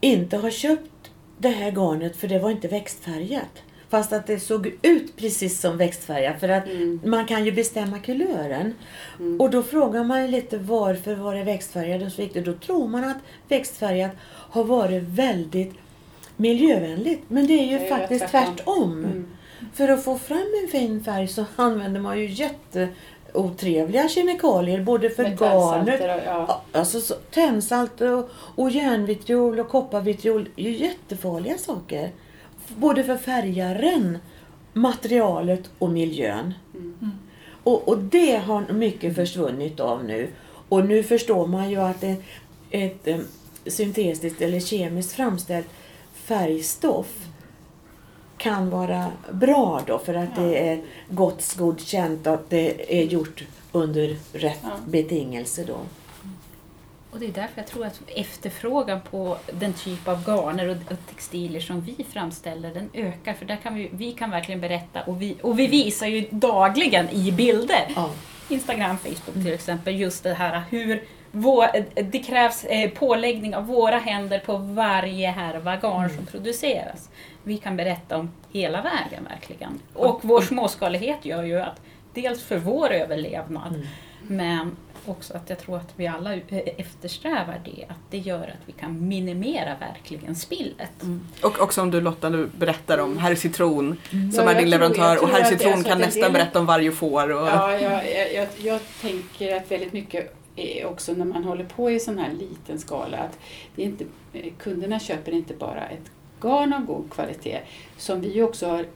inte har köpt det här garnet för det var inte växtfärgat. Fast att det såg ut precis som växtfärgat för att Mm. man kan ju bestämma kulören. Mm. Och då frågar man ju lite varför var det växtfärgat och så viktigt. Då tror man att växtfärgat har varit väldigt miljövänligt. Men det är ju Det är faktiskt tvärtom. tvärtom. Mm. För att få fram en fin färg så använder man ju jätteotrevliga kemikalier både för garnet ja. Ja, Alltså så, tändsalt och, och järnvitriol och kopparvitriol är ju jättefarliga saker. Både för färgaren, materialet och miljön. Mm. Och, och det har mycket försvunnit av nu. Och nu förstår man ju att ett, ett em, syntetiskt eller kemiskt framställt färgstoff kan vara bra då för att det är gott godkänt och att det är gjort under rätt Ja. betingelser då. Och det är därför jag tror att efterfrågan på den typ av garner och och textilier som vi framställer, den ökar. För där kan vi, vi kan verkligen berätta och vi, och vi visar ju dagligen i bilder. Ja. Instagram, Facebook till exempel, just det här hur vår, det krävs eh, påläggning av våra händer på varje härva garn som produceras. Vi kan berätta om hela vägen verkligen. Och vår småskalighet gör ju att dels för vår överlevnad Mm. men också att jag tror att vi alla eh, eftersträvar det, att det gör att vi kan minimera verkligen spillet. Och, och som du Lotta nu berättar om, Herr Citron som Ja, är din tror- leverantör och Herr Citron kan nästan del- berätta om varje får. Och, Ja, jag, jag, jag, jag tänker att väldigt mycket är också när man håller på i sån här liten skala att det är inte, eh, kunderna köper inte bara ett garn av god kvalitet som vi också har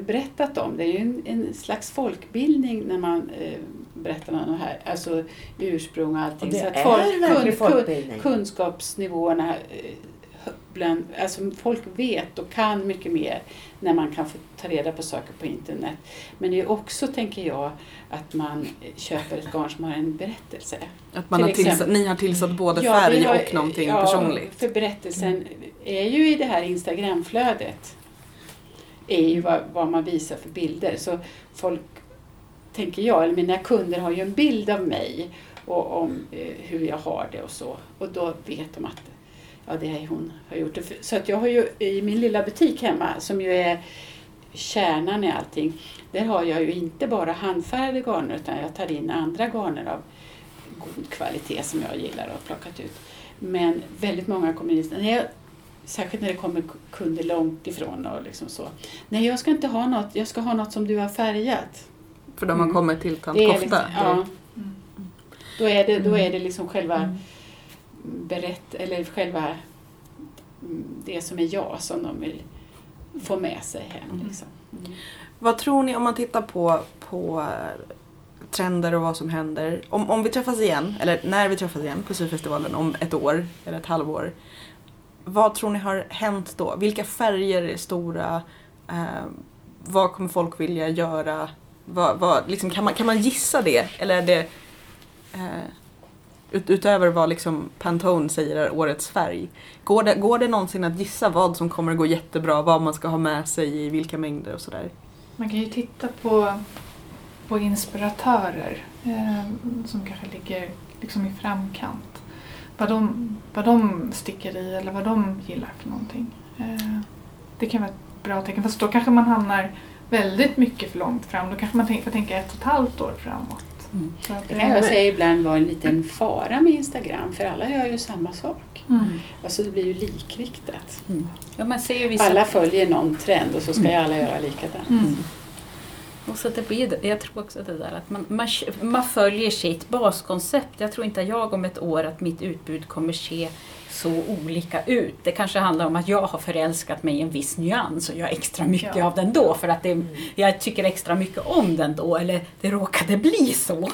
berättat om. Det är ju en, en slags folkbildning när man eh, berättar om det här, alltså ursprung och allting. Och det så att är folk, verkligen kun, kun, folkbildning. kunskapsnivåerna eh, bland, alltså folk vet och kan mycket mer när man kan få ta reda på saker på internet. Men det är också, tänker jag, att man köper ett garn som har en berättelse. Att man Till har tillsatt, exempel- ni har tillsatt både Ja, färg har- och någonting ja, personligt. för berättelsen är ju i det här Instagramflödet. är ju vad, vad man visar för bilder. Så folk, tänker jag, eller mina kunder har ju en bild av mig och om eh, hur jag har det och så. Och då vet de att ja, det är hon har gjort. Så att jag har ju i min lilla butik hemma, som ju är kärnan i allting, där har jag ju inte bara handfärgade garner utan jag tar in andra garner av god kvalitet som jag gillar och har plockat ut. Men väldigt många kommer in, när jag, särskilt när det kommer kunder långt ifrån och liksom så. Nej, jag ska inte ha något, jag ska ha något som du har färgat. För de har Mm. kommit till tant Kofta. liksom, ja, Mm. då, är det, då är det liksom själva Mm. Berätt, eller själva det som är jag som de vill få med sig hem. Mm. Liksom. Mm. Vad tror ni om man tittar på, på eh, trender och vad som händer? Om, om vi träffas igen, eller när vi träffas igen på syfestivalen om ett år eller ett halvår. Vad tror ni har hänt då? Vilka färger är stora? Eh, vad kommer folk vilja göra? Vad, vad, liksom, kan, man, kan man gissa det? Eller är det eh, ut, utöver vad liksom Pantone säger är årets färg? Går det, går det någonsin att gissa vad som kommer att gå jättebra? Vad man ska ha med sig i vilka mängder och sådär? Man kan ju titta på, på inspiratörer eh, som kanske ligger liksom i framkant. Vad de, vad de sticker i eller vad de gillar för någonting. Eh, det kan vara ett bra tecken. Fast då kanske man hamnar väldigt mycket för långt fram. Då kanske man får tänka ett och ett halvt år framåt. Mm. Det kan jag säga ibland var en liten fara med Instagram, för alla gör ju samma sak. Mm. Alltså det blir ju likriktat. Ja, ser ju vissa... Alla följer någon trend och så ska ju alla göra likadant. Mm. Och så det blir, jag tror också det där att man, man, man följer sitt baskoncept. Jag tror inte jag om ett år att mitt utbud kommer se så olika ut. Det kanske handlar om att jag har förälskat mig i en viss nyans och gör extra mycket Ja. av den då för att det, jag tycker extra mycket om den då eller det råkade bli så.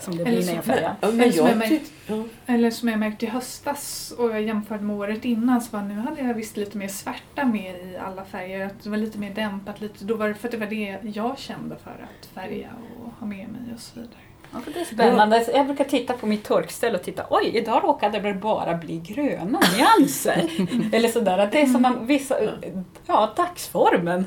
Som det Eller blir när jag färgar. Ja, Eller som jag märkt- ja. Eller som jag märkte i höstas och jag jämförde med året innan så var nu hade jag visst lite mer svärta med i alla färger. Att det var lite mer dämpat. Lite, då var det för att det var det jag kände för att färga och ha med mig och så vidare. Ja, för det är spännande. Jag brukar titta på mitt torkställ och titta, oj, idag råkade det bara bli gröna nyanser. Eller sådär, att det är som man, vissa, ja, dagsformen.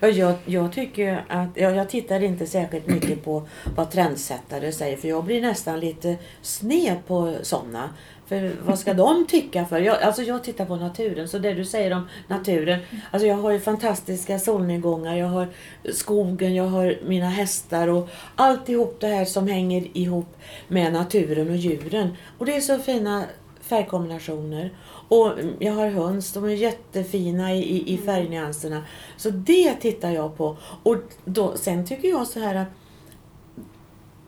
Ja, jag, jag tycker att, ja, jag tittar inte särskilt mycket på vad trendsättare säger för jag blir nästan lite sned på sådana. För vad ska de tycka för? Jag, alltså jag tittar på naturen, så det du säger om naturen. Alltså jag har ju fantastiska solnedgångar, jag har skogen, jag har mina hästar och alltihop det här som hänger ihop med naturen och djuren. Och det är så fina färgkombinationer. Och jag har höns, de är jättefina i, i, i färgnyanserna. Så det tittar jag på. Och då, sen tycker jag så här att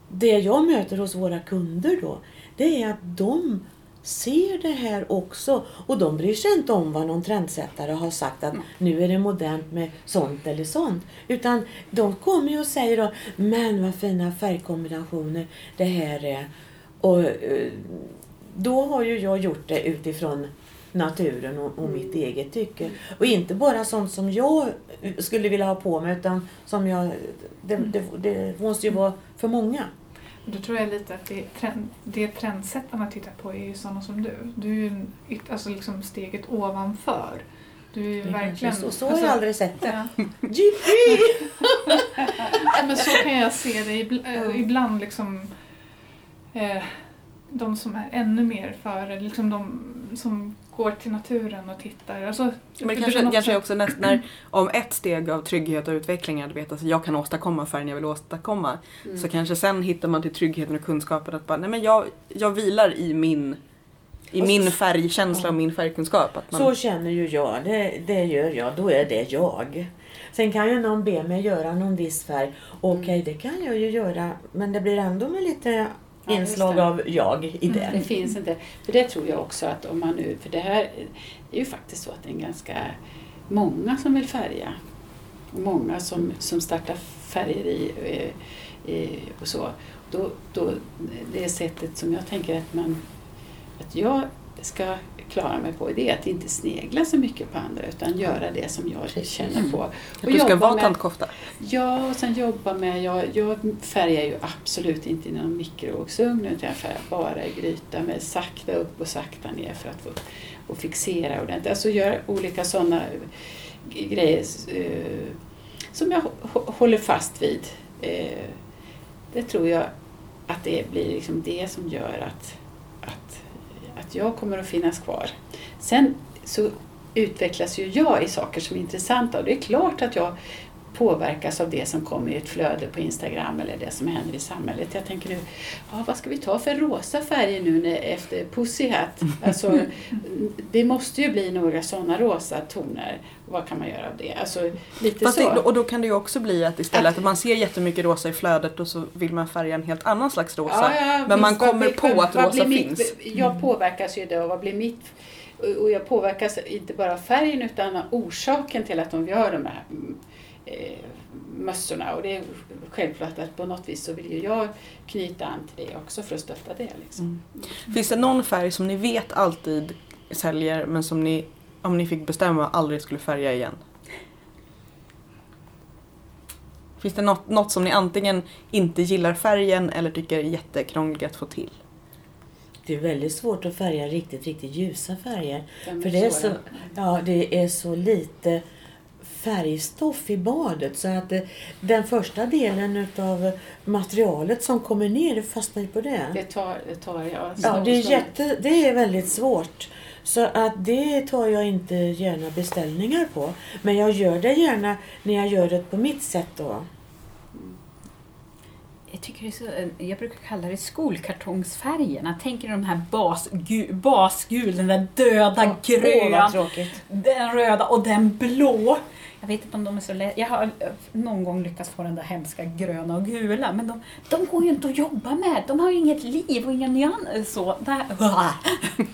det jag möter hos våra kunder då, det är att de ser det här också. Och de bryr sig inte om vad någon trendsättare har sagt att nu är det modernt med sånt eller sånt. Utan de kommer ju och säger då, men vad fina färgkombinationer det här är. Och eh, då har ju jag gjort det utifrån naturen och, och mitt eget tycke. Och inte bara sånt som jag skulle vilja ha på mig utan som jag... Det, det, det måste ju vara för många. Då tror jag lite att det, trend, det trendsättarna tittar på är ju sådana som du. Du är ju en- alltså liksom steget ovanför. Du är ju verkligen... Så, så har alltså- jag aldrig sett det. Ja. Jippi! Ja, men så kan jag se det ibl- eh, ibland. Liksom, eh, de som är ännu mer före, liksom de som går till naturen och tittar. Alltså, Men det kanske, något kanske också näst, när, om ett steg av trygghet och utveckling är att veta att jag kan åstadkomma färgen jag vill åstadkomma. Så kanske sen hittar man till tryggheten och kunskapen att bara, nej men jag, jag vilar i min, i Och min så- färgkänsla och min färgkunskap. Att man, Så känner ju jag. Det, det gör jag. Då är det jag. Sen kan ju någon be mig göra någon viss färg. Okej, det kan jag ju göra. Men det blir ändå med lite inslag det. av jag i det. Det finns inte. För det tror jag också att om man nu, för det här är ju faktiskt så att det är ganska många som vill färga. Många som, som startar färger i, eh, i och så. Då, då, det sättet som jag tänker att man, att jag ska klara mig på det är att inte snegla så mycket på andra utan göra det som jag Precis. känner på. Att du ska jobba vara med- tantkofta. Ja, och sen jobba med, jag, jag färgar ju absolut inte i någon mikrovågsugn utan jag färgar bara i gryta med sakta upp och sakta ner för att få och fixera ordentligt. Alltså göra olika sådana grejer eh, som jag hå- håller fast vid. Eh, det tror jag att det blir liksom det som gör att, att, att jag kommer att finnas kvar. Sen så utvecklas ju jag i saker som är intressanta och det är klart att jag påverkas av det som kommer i ett flöde på Instagram eller det som händer i samhället. Jag tänker nu, ja, vad ska vi ta för rosa färger nu när, efter Pussy Hat? Alltså, det måste ju bli några sådana rosa toner. Vad kan man göra av det? Alltså, lite Fast så. det, och då kan det ju också bli att istället att man ser jättemycket rosa i flödet och så vill man färga en helt annan slags rosa. Ja, ja, men man visst, vad kommer på att vad rosa finns. Mitt, jag påverkas ju då, vad blir mitt... och- jag påverkas inte bara av färgen utan av orsaken till att de gör de här mm, eh, mössorna. Och det är självklart att på något vis så vill ju jag knyta an till det också för att stötta det. Liksom. Mm. Finns det någon färg som ni vet alltid säljer men som ni, om ni fick bestämma, aldrig skulle färga igen? Finns det något, något som ni antingen inte gillar färgen eller tycker är jättekrångligt att få till? Det är väldigt svårt att färga riktigt, riktigt ljusa färger. Den För det är, så, ja, det är så lite färgstoff i badet så att det, den första delen utav materialet som kommer ner, det fastnar ju på det. Det tar, det tar jag. Ja, det är, jätte, det är väldigt svårt. Så att det tar jag inte gärna beställningar på. Men jag gör det gärna när jag gör det på mitt sätt då. Jag, tycker det är så, jag brukar kalla det skolkartongsfärgerna. Tänk er de här basgul, basgul den där döda Åh, grön, vad tråkigt. den röda och den blå. Jag vet inte om de är så lätta. Jag har eh, någon gång lyckats få den där hemska gröna och gula men de, de går ju inte att jobba med. De har ju inget liv och ingen nyans. Så, där.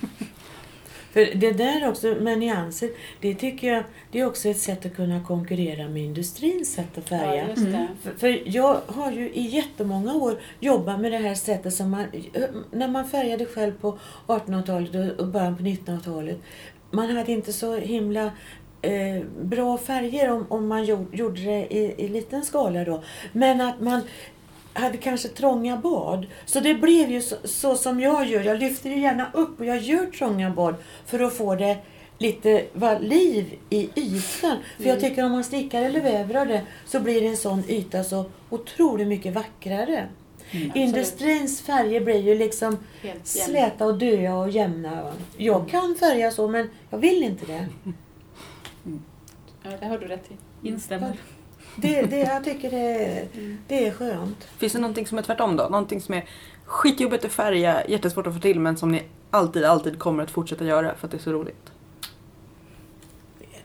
För det där också med nyanser, det tycker jag det är också ett sätt att kunna konkurrera med industrins sätt att färga. Ja, just det. För, för jag har ju i jättemånga år jobbat med det här sättet som man, när man färgade själv på 1800-talet och- och början på 1900-talet. Man hade inte så himla eh, bra färger om, om man gjorde, gjorde det i, i liten skala då. Men att man hade kanske trånga bad. Så det blev ju så, så som jag gör. Jag lyfter ju gärna upp och jag gör trånga bad för att få det lite va, liv i ytan. För jag tycker om man stickar eller väver av det så blir en sån yta så otroligt mycket vackrare. Industrins färger blir ju liksom släta och döda och jämna. Jag kan färga så men jag vill inte det. Ja, det har du rätt i. Instämmer. det, det jag tycker det, är- det är skönt. Finns det någonting som är tvärtom då? Någonting som är skitjobbigt att färga, jättesvårt att få till men som ni alltid, alltid kommer att fortsätta göra för att det är så roligt?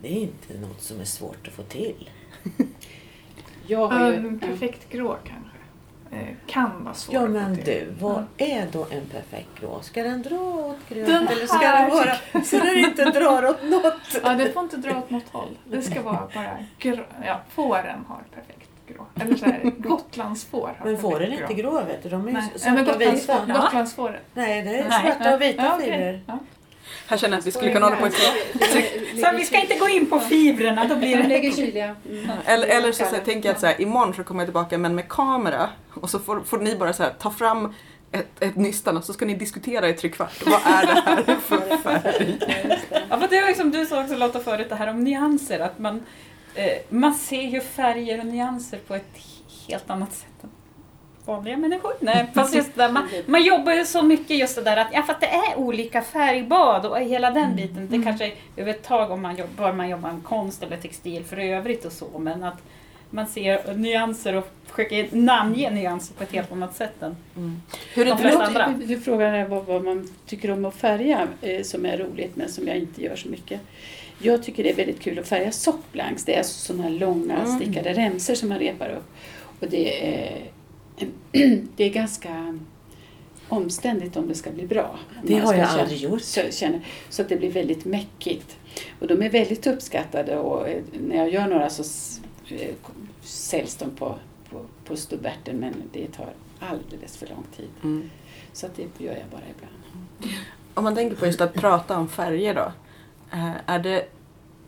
Det är inte något som är svårt att få till. Jag har ju, En perfekt grå kanske. Eh, kan vara svår Ja men du, vad är då en perfekt grå? Ska den dra åt grönt Den eller ska här den vara så den inte drar åt något? Ja, det får inte dra åt något håll. Det ska vara bara grå. Ja, fåren har perfekt grå. Eller så här, Gotlandsfår har Men får den perfekt inte grå vet du? De är ju Nej, svarta och vita. Ja. Gotlandsfåret. Nej, det är Nej. svarta och vita Ja, okej. fibrer. Ja. Här känner jag att vi skulle kunna hålla på ett Så vi ska inte gå in på fibrerna, då blir De det... lägger kyliga. Mm. Eller, eller så, så här, tänker jag att så här, imorgon så kommer jag tillbaka men med kamera och så får, får ni bara så här, ta fram ett, ett nystan och så ska ni diskutera i tre kvart. Vad är det här för färg? Ja, för det är som du sa också Lotta förut, det här om nyanser. Att man, eh, man ser ju färger och nyanser på ett helt annat sätt än vanliga människor. Nej, fast just där, man, man jobbar ju så mycket just det där att, ja, för att det är olika färgbad och hela den biten. Det kanske är över ett tag om man jobbar, man jobbar med konst eller textil för övrigt och så, men att man ser nyanser och försöker namnge nyanser på ett helt annat sätt än Hur är De flesta andra. Du frågar vad, vad man tycker om att färga eh, som är roligt men som jag inte gör så mycket. Jag tycker det är väldigt kul att färga softblanks. Det är alltså sådana här långa Mm. stickade remsor som man repar upp. Och det är, det är ganska omständigt om det ska bli bra. Det har jag känna- aldrig gjort. Så, känner, så att det blir väldigt mäckigt. Och de är väldigt uppskattade och eh, när jag gör några så eh, säljs de på, på, på stubberten men det tar alldeles för lång tid. Mm. Så att det gör jag bara ibland. Om man tänker på just att prata om färger då. eh, Är det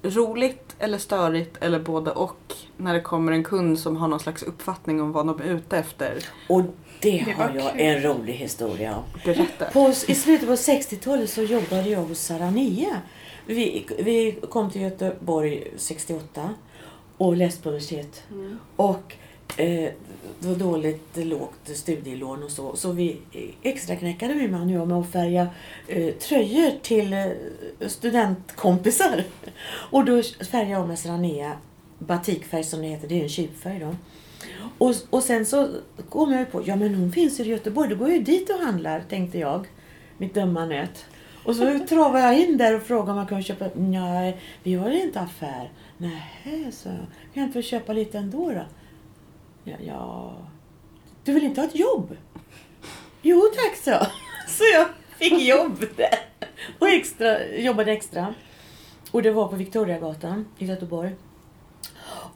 roligt eller störigt eller både och när det kommer en kund som har någon slags uppfattning om vad de är ute efter? Och det, Det har jag kul. en rolig historia om. Berätta. På, I slutet på 60-talet så jobbade jag hos Sarania. Vi, vi kom till Göteborg 68 och läste på universitet. Och eh, det var dåligt lågt studielån och så. Så vi extraknäckade min man och jag med att färga eh, tröjor till eh, studentkompisar. Och då färgade jag med Serranea, batikfärg som det heter. Det är en kypfärg då. Och, och sen så kom jag på, ja men hon finns i Göteborg, då går jag ju dit och handlar, tänkte jag. Mitt dumma nöt. Och så travade jag in där och frågade om man kunde köpa. Nej, vi har inte affär. Nej, så jag. Kan jag inte få köpa lite ändå då? Ja, ja. Du vill inte ha ett jobb? Jo tack, så. Så jag fick jobb där. Och extra, jobbade extra. Och det var på Victoriagatan i Göteborg.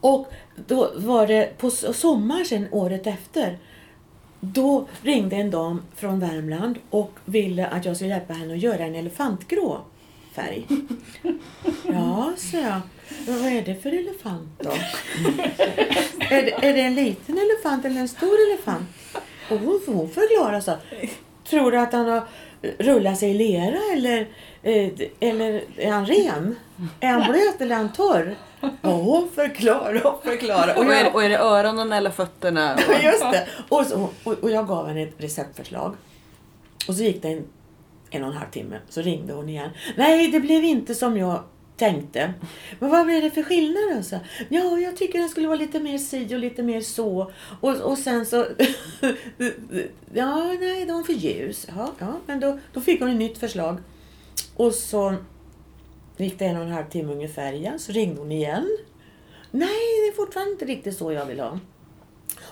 Och då var det på sommaren sen året efter. Då ringde en dam från Värmland och ville att jag skulle hjälpa henne att göra en elefantgrå färg. Ja, så jag. "Men Vad är det för elefant då? är, det, är det en liten elefant eller en stor elefant? Och hon, hon förklarade så. Tror du att han har rullat sig i lera eller, eh, eller är han ren? Är han blöt eller är han torr? Och hon förklarade och förklarade. Och är, det- och är det öronen eller fötterna? Just det. Och, så, och, och jag gav henne ett receptförslag. Och så gick det en, en och en halv timme. Så ringde hon igen. Nej, det blev inte som jag tänkte. Men vad blev det för skillnad då? Ja, jag tycker den skulle vara lite mer si och lite mer så. Och, och sen så... ja, nej, de var för ljus. Ja, ja, men då, då fick hon ett nytt förslag. Och så gick det en och en halv timme ungefär igen. Så ringde hon igen. Nej, det är fortfarande inte riktigt så jag vill ha.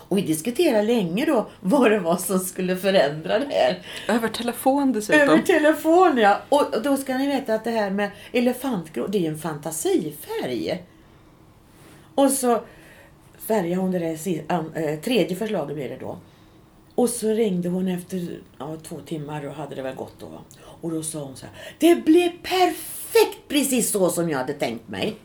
Och vi diskuterade länge då vad det var som skulle förändra det här. Över telefon dessutom. Över telefon ja. Och då ska ni veta att det här med elefantgrå, det är ju en fantasifärg. Och så färgade hon det där eh, tredje förslaget blev det då. Och så ringde hon efter ja, två timmar och hade det väl gått då. Och då sa hon så här. Det blev perfekt precis så som jag hade tänkt mig.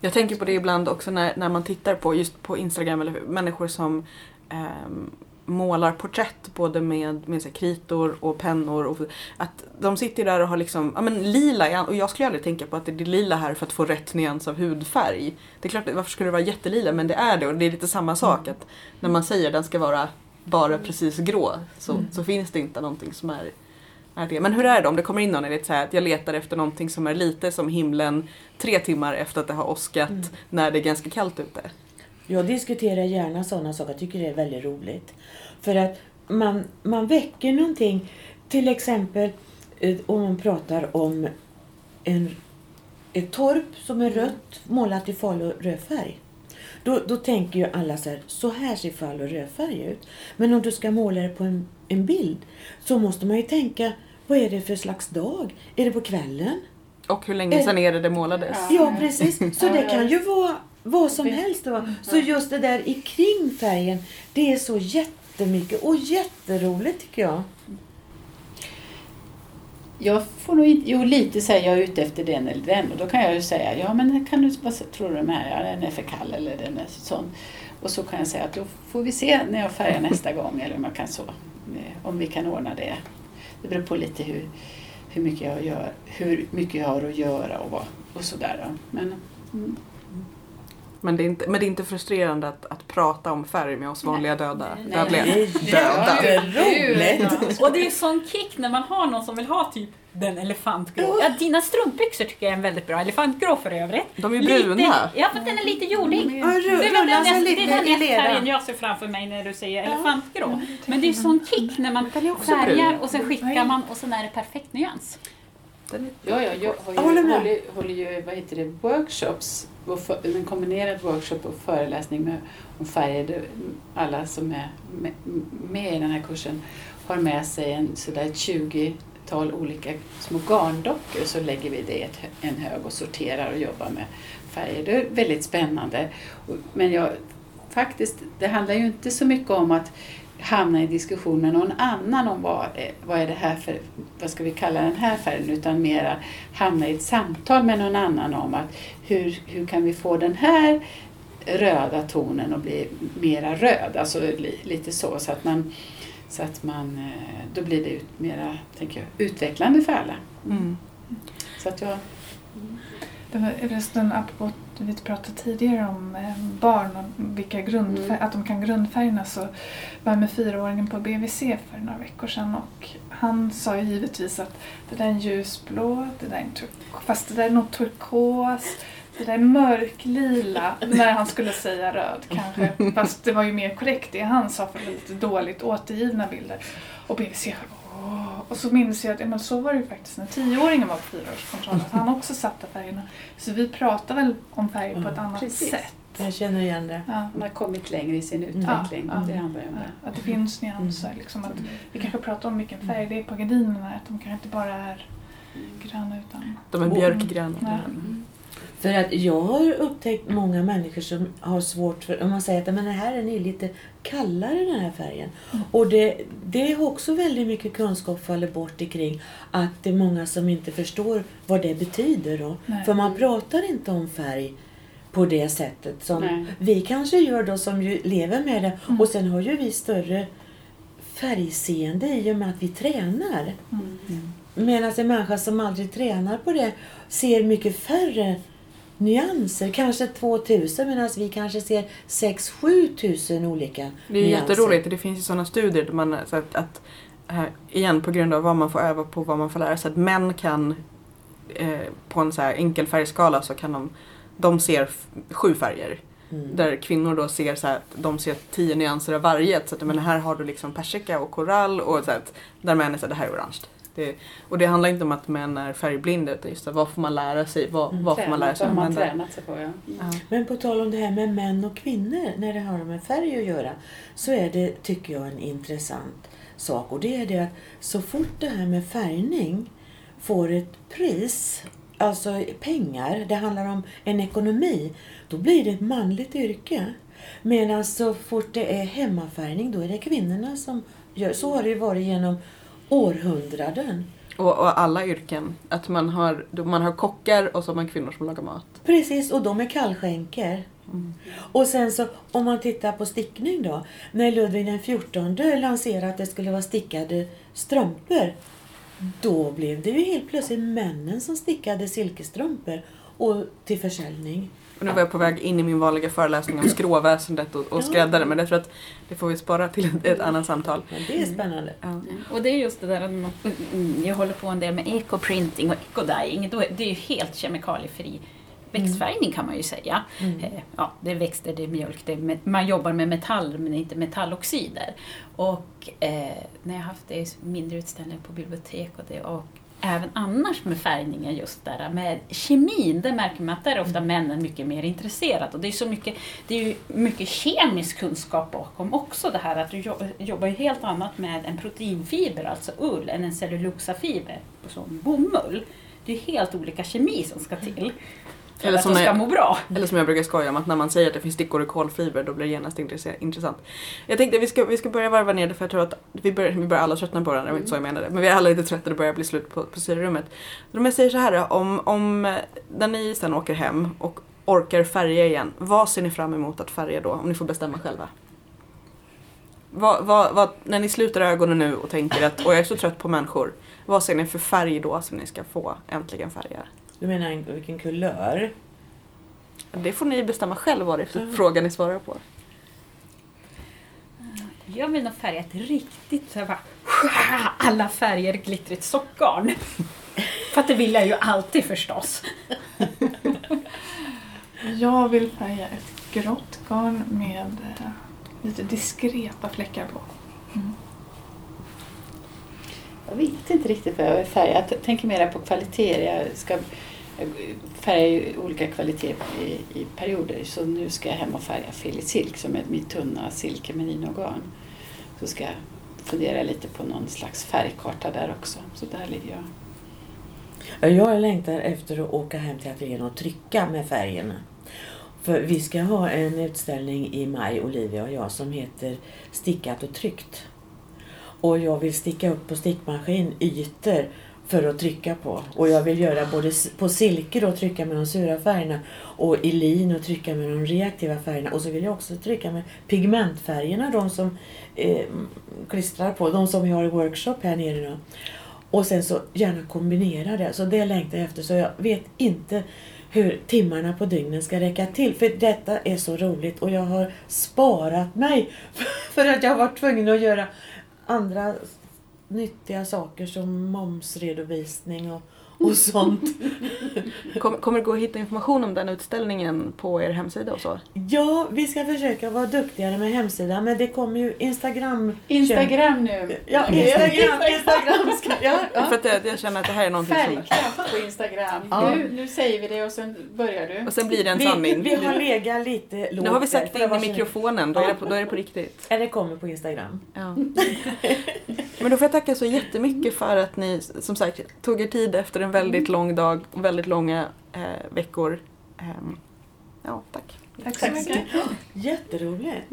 Jag tänker på det ibland också när, när man tittar på just på Instagram eller människor som ehm, målar porträtt både med, med så kritor och pennor. Och, att de sitter där och har liksom, ja men lila, och jag skulle aldrig tänka på att det är lila här för att få rätt nyans av hudfärg. Det är klart, varför skulle det vara jättelila? Men det är det och det är lite samma sak att när man säger att den ska vara bara precis grå så, så finns det inte någonting som är är det. Men hur är det om det kommer in någon är så här att jag letar efter någonting som är lite som himlen tre timmar efter att det har åskat när det är ganska kallt ute? Jag diskuterar gärna sådana saker. Jag tycker det är väldigt roligt. För att man, man väcker någonting. Till exempel eh, om man pratar om en, ett torp som är rött målat i falu rödfärg. Då, då tänker ju alla så här, så här ser falu rödfärg ut. Men om du ska måla det på en, en bild så måste man ju tänka, vad är det för slags dag? Är det på kvällen? Och hur länge sedan är det det målades? Ja, precis. Så det kan ju vara vad som helst. Då. Så just det där i kring färgen, det är så jättemycket och jätteroligt tycker jag. Jag får nog inte, jo lite säger jag är ute efter den eller den och då kan jag ju säga, ja men kan du, vad tror du den här, ja den är för kall eller den är sån. Och så kan jag säga att då får vi se när jag färgar nästa gång eller om jag kan så, eh, om vi kan ordna det. Det beror på lite hur, hur, mycket, jag gör, hur mycket jag har att göra och, vad, och sådär. Men, mm, men, det är inte, men det är inte frustrerande att, att prata om färg med oss vanliga döda, Nej. dödliga. Det är Döda. jätteroligt. Och det är sån kick när man har någon som vill ha typ den elefantgrå. Ja, dina strumpbyxor tycker jag är en väldigt bra elefantgrå för övrigt. De är Lite- bruna. Ja, för den är lite jordig. Ru- Det är den, jag- lite det är den färgen jag ser framför mig när du säger elefantgrå. Men det är sån kick när man färgar brun. och sen skickar man och sen är det perfekt nyans. Den ja, ja, jag har ju, Jag håller håller, håller ju vad heter det, workshops, för, en kombinerad workshop och föreläsning med, om färger. Alla som är med, med i den här kursen har med sig en sådär ett 20-tal olika små garndockor så lägger vi det i en hög och sorterar och jobbar med färger. Det är väldigt spännande. Men jag, faktiskt, det handlar ju inte så mycket om att hamna i diskussion med någon annan om vad, eh, vad är det här för, vad ska vi kalla den här färgen, utan mera hamna i ett samtal med någon annan om att hur, hur kan vi få den här röda tonen att bli mera röd, alltså li, lite så, så att man, så att man eh, då blir det ut, mera, tänker jag, utvecklande för alla. Mm. Så att jag, Det var förresten apropå vi pratade tidigare om eh, barn och vilka grundfär- Mm. att de kan grundfärgerna så var jag med fyraåringen på BVC för några veckor sedan och han sa givetvis att det där är en ljusblå, det där är en turk- fast det där är nog turkos, det där är mörklila när han skulle säga röd kanske. Fast det var ju mer korrekt det han sa för lite dåligt återgivna bilder. Och BVC Åh. Och så minns jag att ja, men så var det ju faktiskt när tioåringen var på fyraårskontrollen. Att han också satte färgerna. Så vi pratar väl om färger på ett Ja, annat precis. sätt. Jag känner igen det. Ja. man har kommit längre i sin utveckling. Ja. Det handlar om det. Att det finns nyanser. Liksom, att vi kanske pratar om vilken färg det är på gardinerna. Att de kanske inte bara är gröna utan... De är björkgröna. Ja. För att jag har upptäckt många människor som har svårt för, om man säger att men det här är ni lite kallare den här färgen. Och det, det är också väldigt mycket kunskap faller bort kring att det är många som inte förstår vad det betyder då. Nej. För man pratar inte om färg på det sättet som Nej. vi kanske gör då som ju lever med det. Mm. Och sen har ju vi större färgseende i och med att vi tränar. Mm. Medan en människa som aldrig tränar på det ser mycket färre nyanser. Kanske 2000 medan vi kanske ser 6-7 tusen olika Det är nyanser. jätteroligt. Det finns ju sådana studier där man så att, att eh, igen på grund av vad man får öva på, vad man får lära sig, att män kan eh, på en så här enkel färgskala så kan de, de ser sju färger. Mm. Där kvinnor då ser så att de ser tio nyanser av varje. Så att, men här har du liksom persika och korall och så att, där män är så här, det här är orange. Det, och det handlar inte om att män är färgblinda utan just det, vad får man lära sig, vad, Mm. vad får man lära sig Tränat, vad har man tränat sig på, ja. Ja. Men på tal om det här med män och kvinnor, när det har med färg att göra, så är det, tycker jag, en intressant sak. Och det är det att så fort det här med färgning får ett pris, alltså pengar, det handlar om en ekonomi, då blir det ett manligt yrke. Medan så fort det är hemmafärgning, då är det kvinnorna som gör. Så har det ju varit genom århundraden. Och, och alla yrken. Att man har, man har kockar och så har man kvinnor som lagar mat. Precis, och de är kallskänker. Och sen så om man tittar på stickning då. När Ludvig den XIV lanserade att det skulle vara stickade strumpor. Då blev det ju helt plötsligt männen som stickade silkesstrumpor och till försäljning. Och nu var jag på väg in i min vanliga föreläsning om skråväsendet och, och skräddare men jag tror att det får vi spara till ett, ett annat samtal. Men det är spännande. Ja. Och det är just det där att man, mm, jag håller på en del med ecoprinting och ecodying. Det är ju helt kemikaliefri växtfärgning kan man ju säga. Mm. Eh, Ja, det är växter, det är mjölk, det är man jobbar med metall men inte metalloxider. Och eh, när jag haft det i mindre utställningar på bibliotek och det och även annars med färgningen just där med kemin, det märker man att där är ofta männen mycket mer intresserade. Och det är så mycket, det är ju mycket kemisk kunskap bakom också det här att du jo- jobbar ju helt annat med en proteinfiber, alltså ull, än en cellulosafiber som bomull. Det är helt olika kemi som ska till för Eller att som de ska är- må bra. Eller som jag brukar skoja om att när man säger att det finns stickor i kolfiber då blir det genast intressant. Jag tänkte vi ska, vi ska börja varva ner det för jag tror att vi börjar, vi börjar alla tröttna på varandra, det var inte så jag menade. Men vi är alla lite trötta, det börjar bli slut på, på syrerummet. Om jag säger så här om, om eh, när ni sen åker hem och orkar färga igen, vad ser ni fram emot att färga då? Om ni får bestämma själva. Vad, vad, vad, när ni sluter ögonen nu och tänker att och jag är så trött på människor, vad ser ni för färg då som ni ska få äntligen färga? Du menar en- vilken kulör? Det får ni bestämma själv vad det är för Mm. fråga ni svarar på. Jag vill nog färga ett riktigt så här, bara, alla färger glittrigt sockgarn. För att det vill jag ju alltid förstås. Jag vill färga ett grått garn med eh, lite diskreta fläckar på. Jag vet inte riktigt vad jag vill färga. Jag tänker mer på kvaliteter. Jag ska jag färgar ju olika kvaliteter i, i perioder. Så nu ska jag hem och färga Philly Silk som är mitt tunna silke merinogarn. Så ska jag fundera lite på någon slags färgkarta där också. Så där ligger jag. Jag längtar efter att åka hem till ateljén och trycka med färgerna. För vi ska ha en utställning i maj, Olivia och jag, som heter Stickat och tryckt. Och jag vill sticka upp på stickmaskin ytor för att trycka på. Och jag vill göra både på silke och trycka med de sura färgerna och i lin och trycka med de reaktiva färgerna. Och så vill jag också trycka med pigmentfärgerna, de som eh, klistrar på, de som vi har i workshop här nere. nu. Och sen så gärna kombinera det. Så det längtar jag efter. Så jag vet inte hur timmarna på dygnen ska räcka till. För detta är så roligt och jag har sparat mig för att jag har varit tvungen att göra andra nyttiga saker som momsredovisning och, och sånt. Kom, kommer det gå att hitta information om den utställningen på er hemsida och så? Ja, vi ska försöka vara duktigare med hemsidan men det kommer ju Instagram. Instagram nu. Ja, Instagram, Instagram ska, ja, För ja. att jag, jag känner att det här är någonting som... Färgkraft på Instagram. Ja. Nu, nu säger vi det och sen börjar du. Och sen blir det en Vi, sanning. vi har legat lite lågt Nu har vi sagt för det in i mikrofonen, då är det på, då är det på riktigt. Det kommer på Instagram. Ja. Men då får jag tacka så jättemycket för att ni som sagt tog er tid efter en väldigt lång dag och väldigt långa eh, veckor. Ehm, ja, tack. Tack så mycket. Jätteroligt.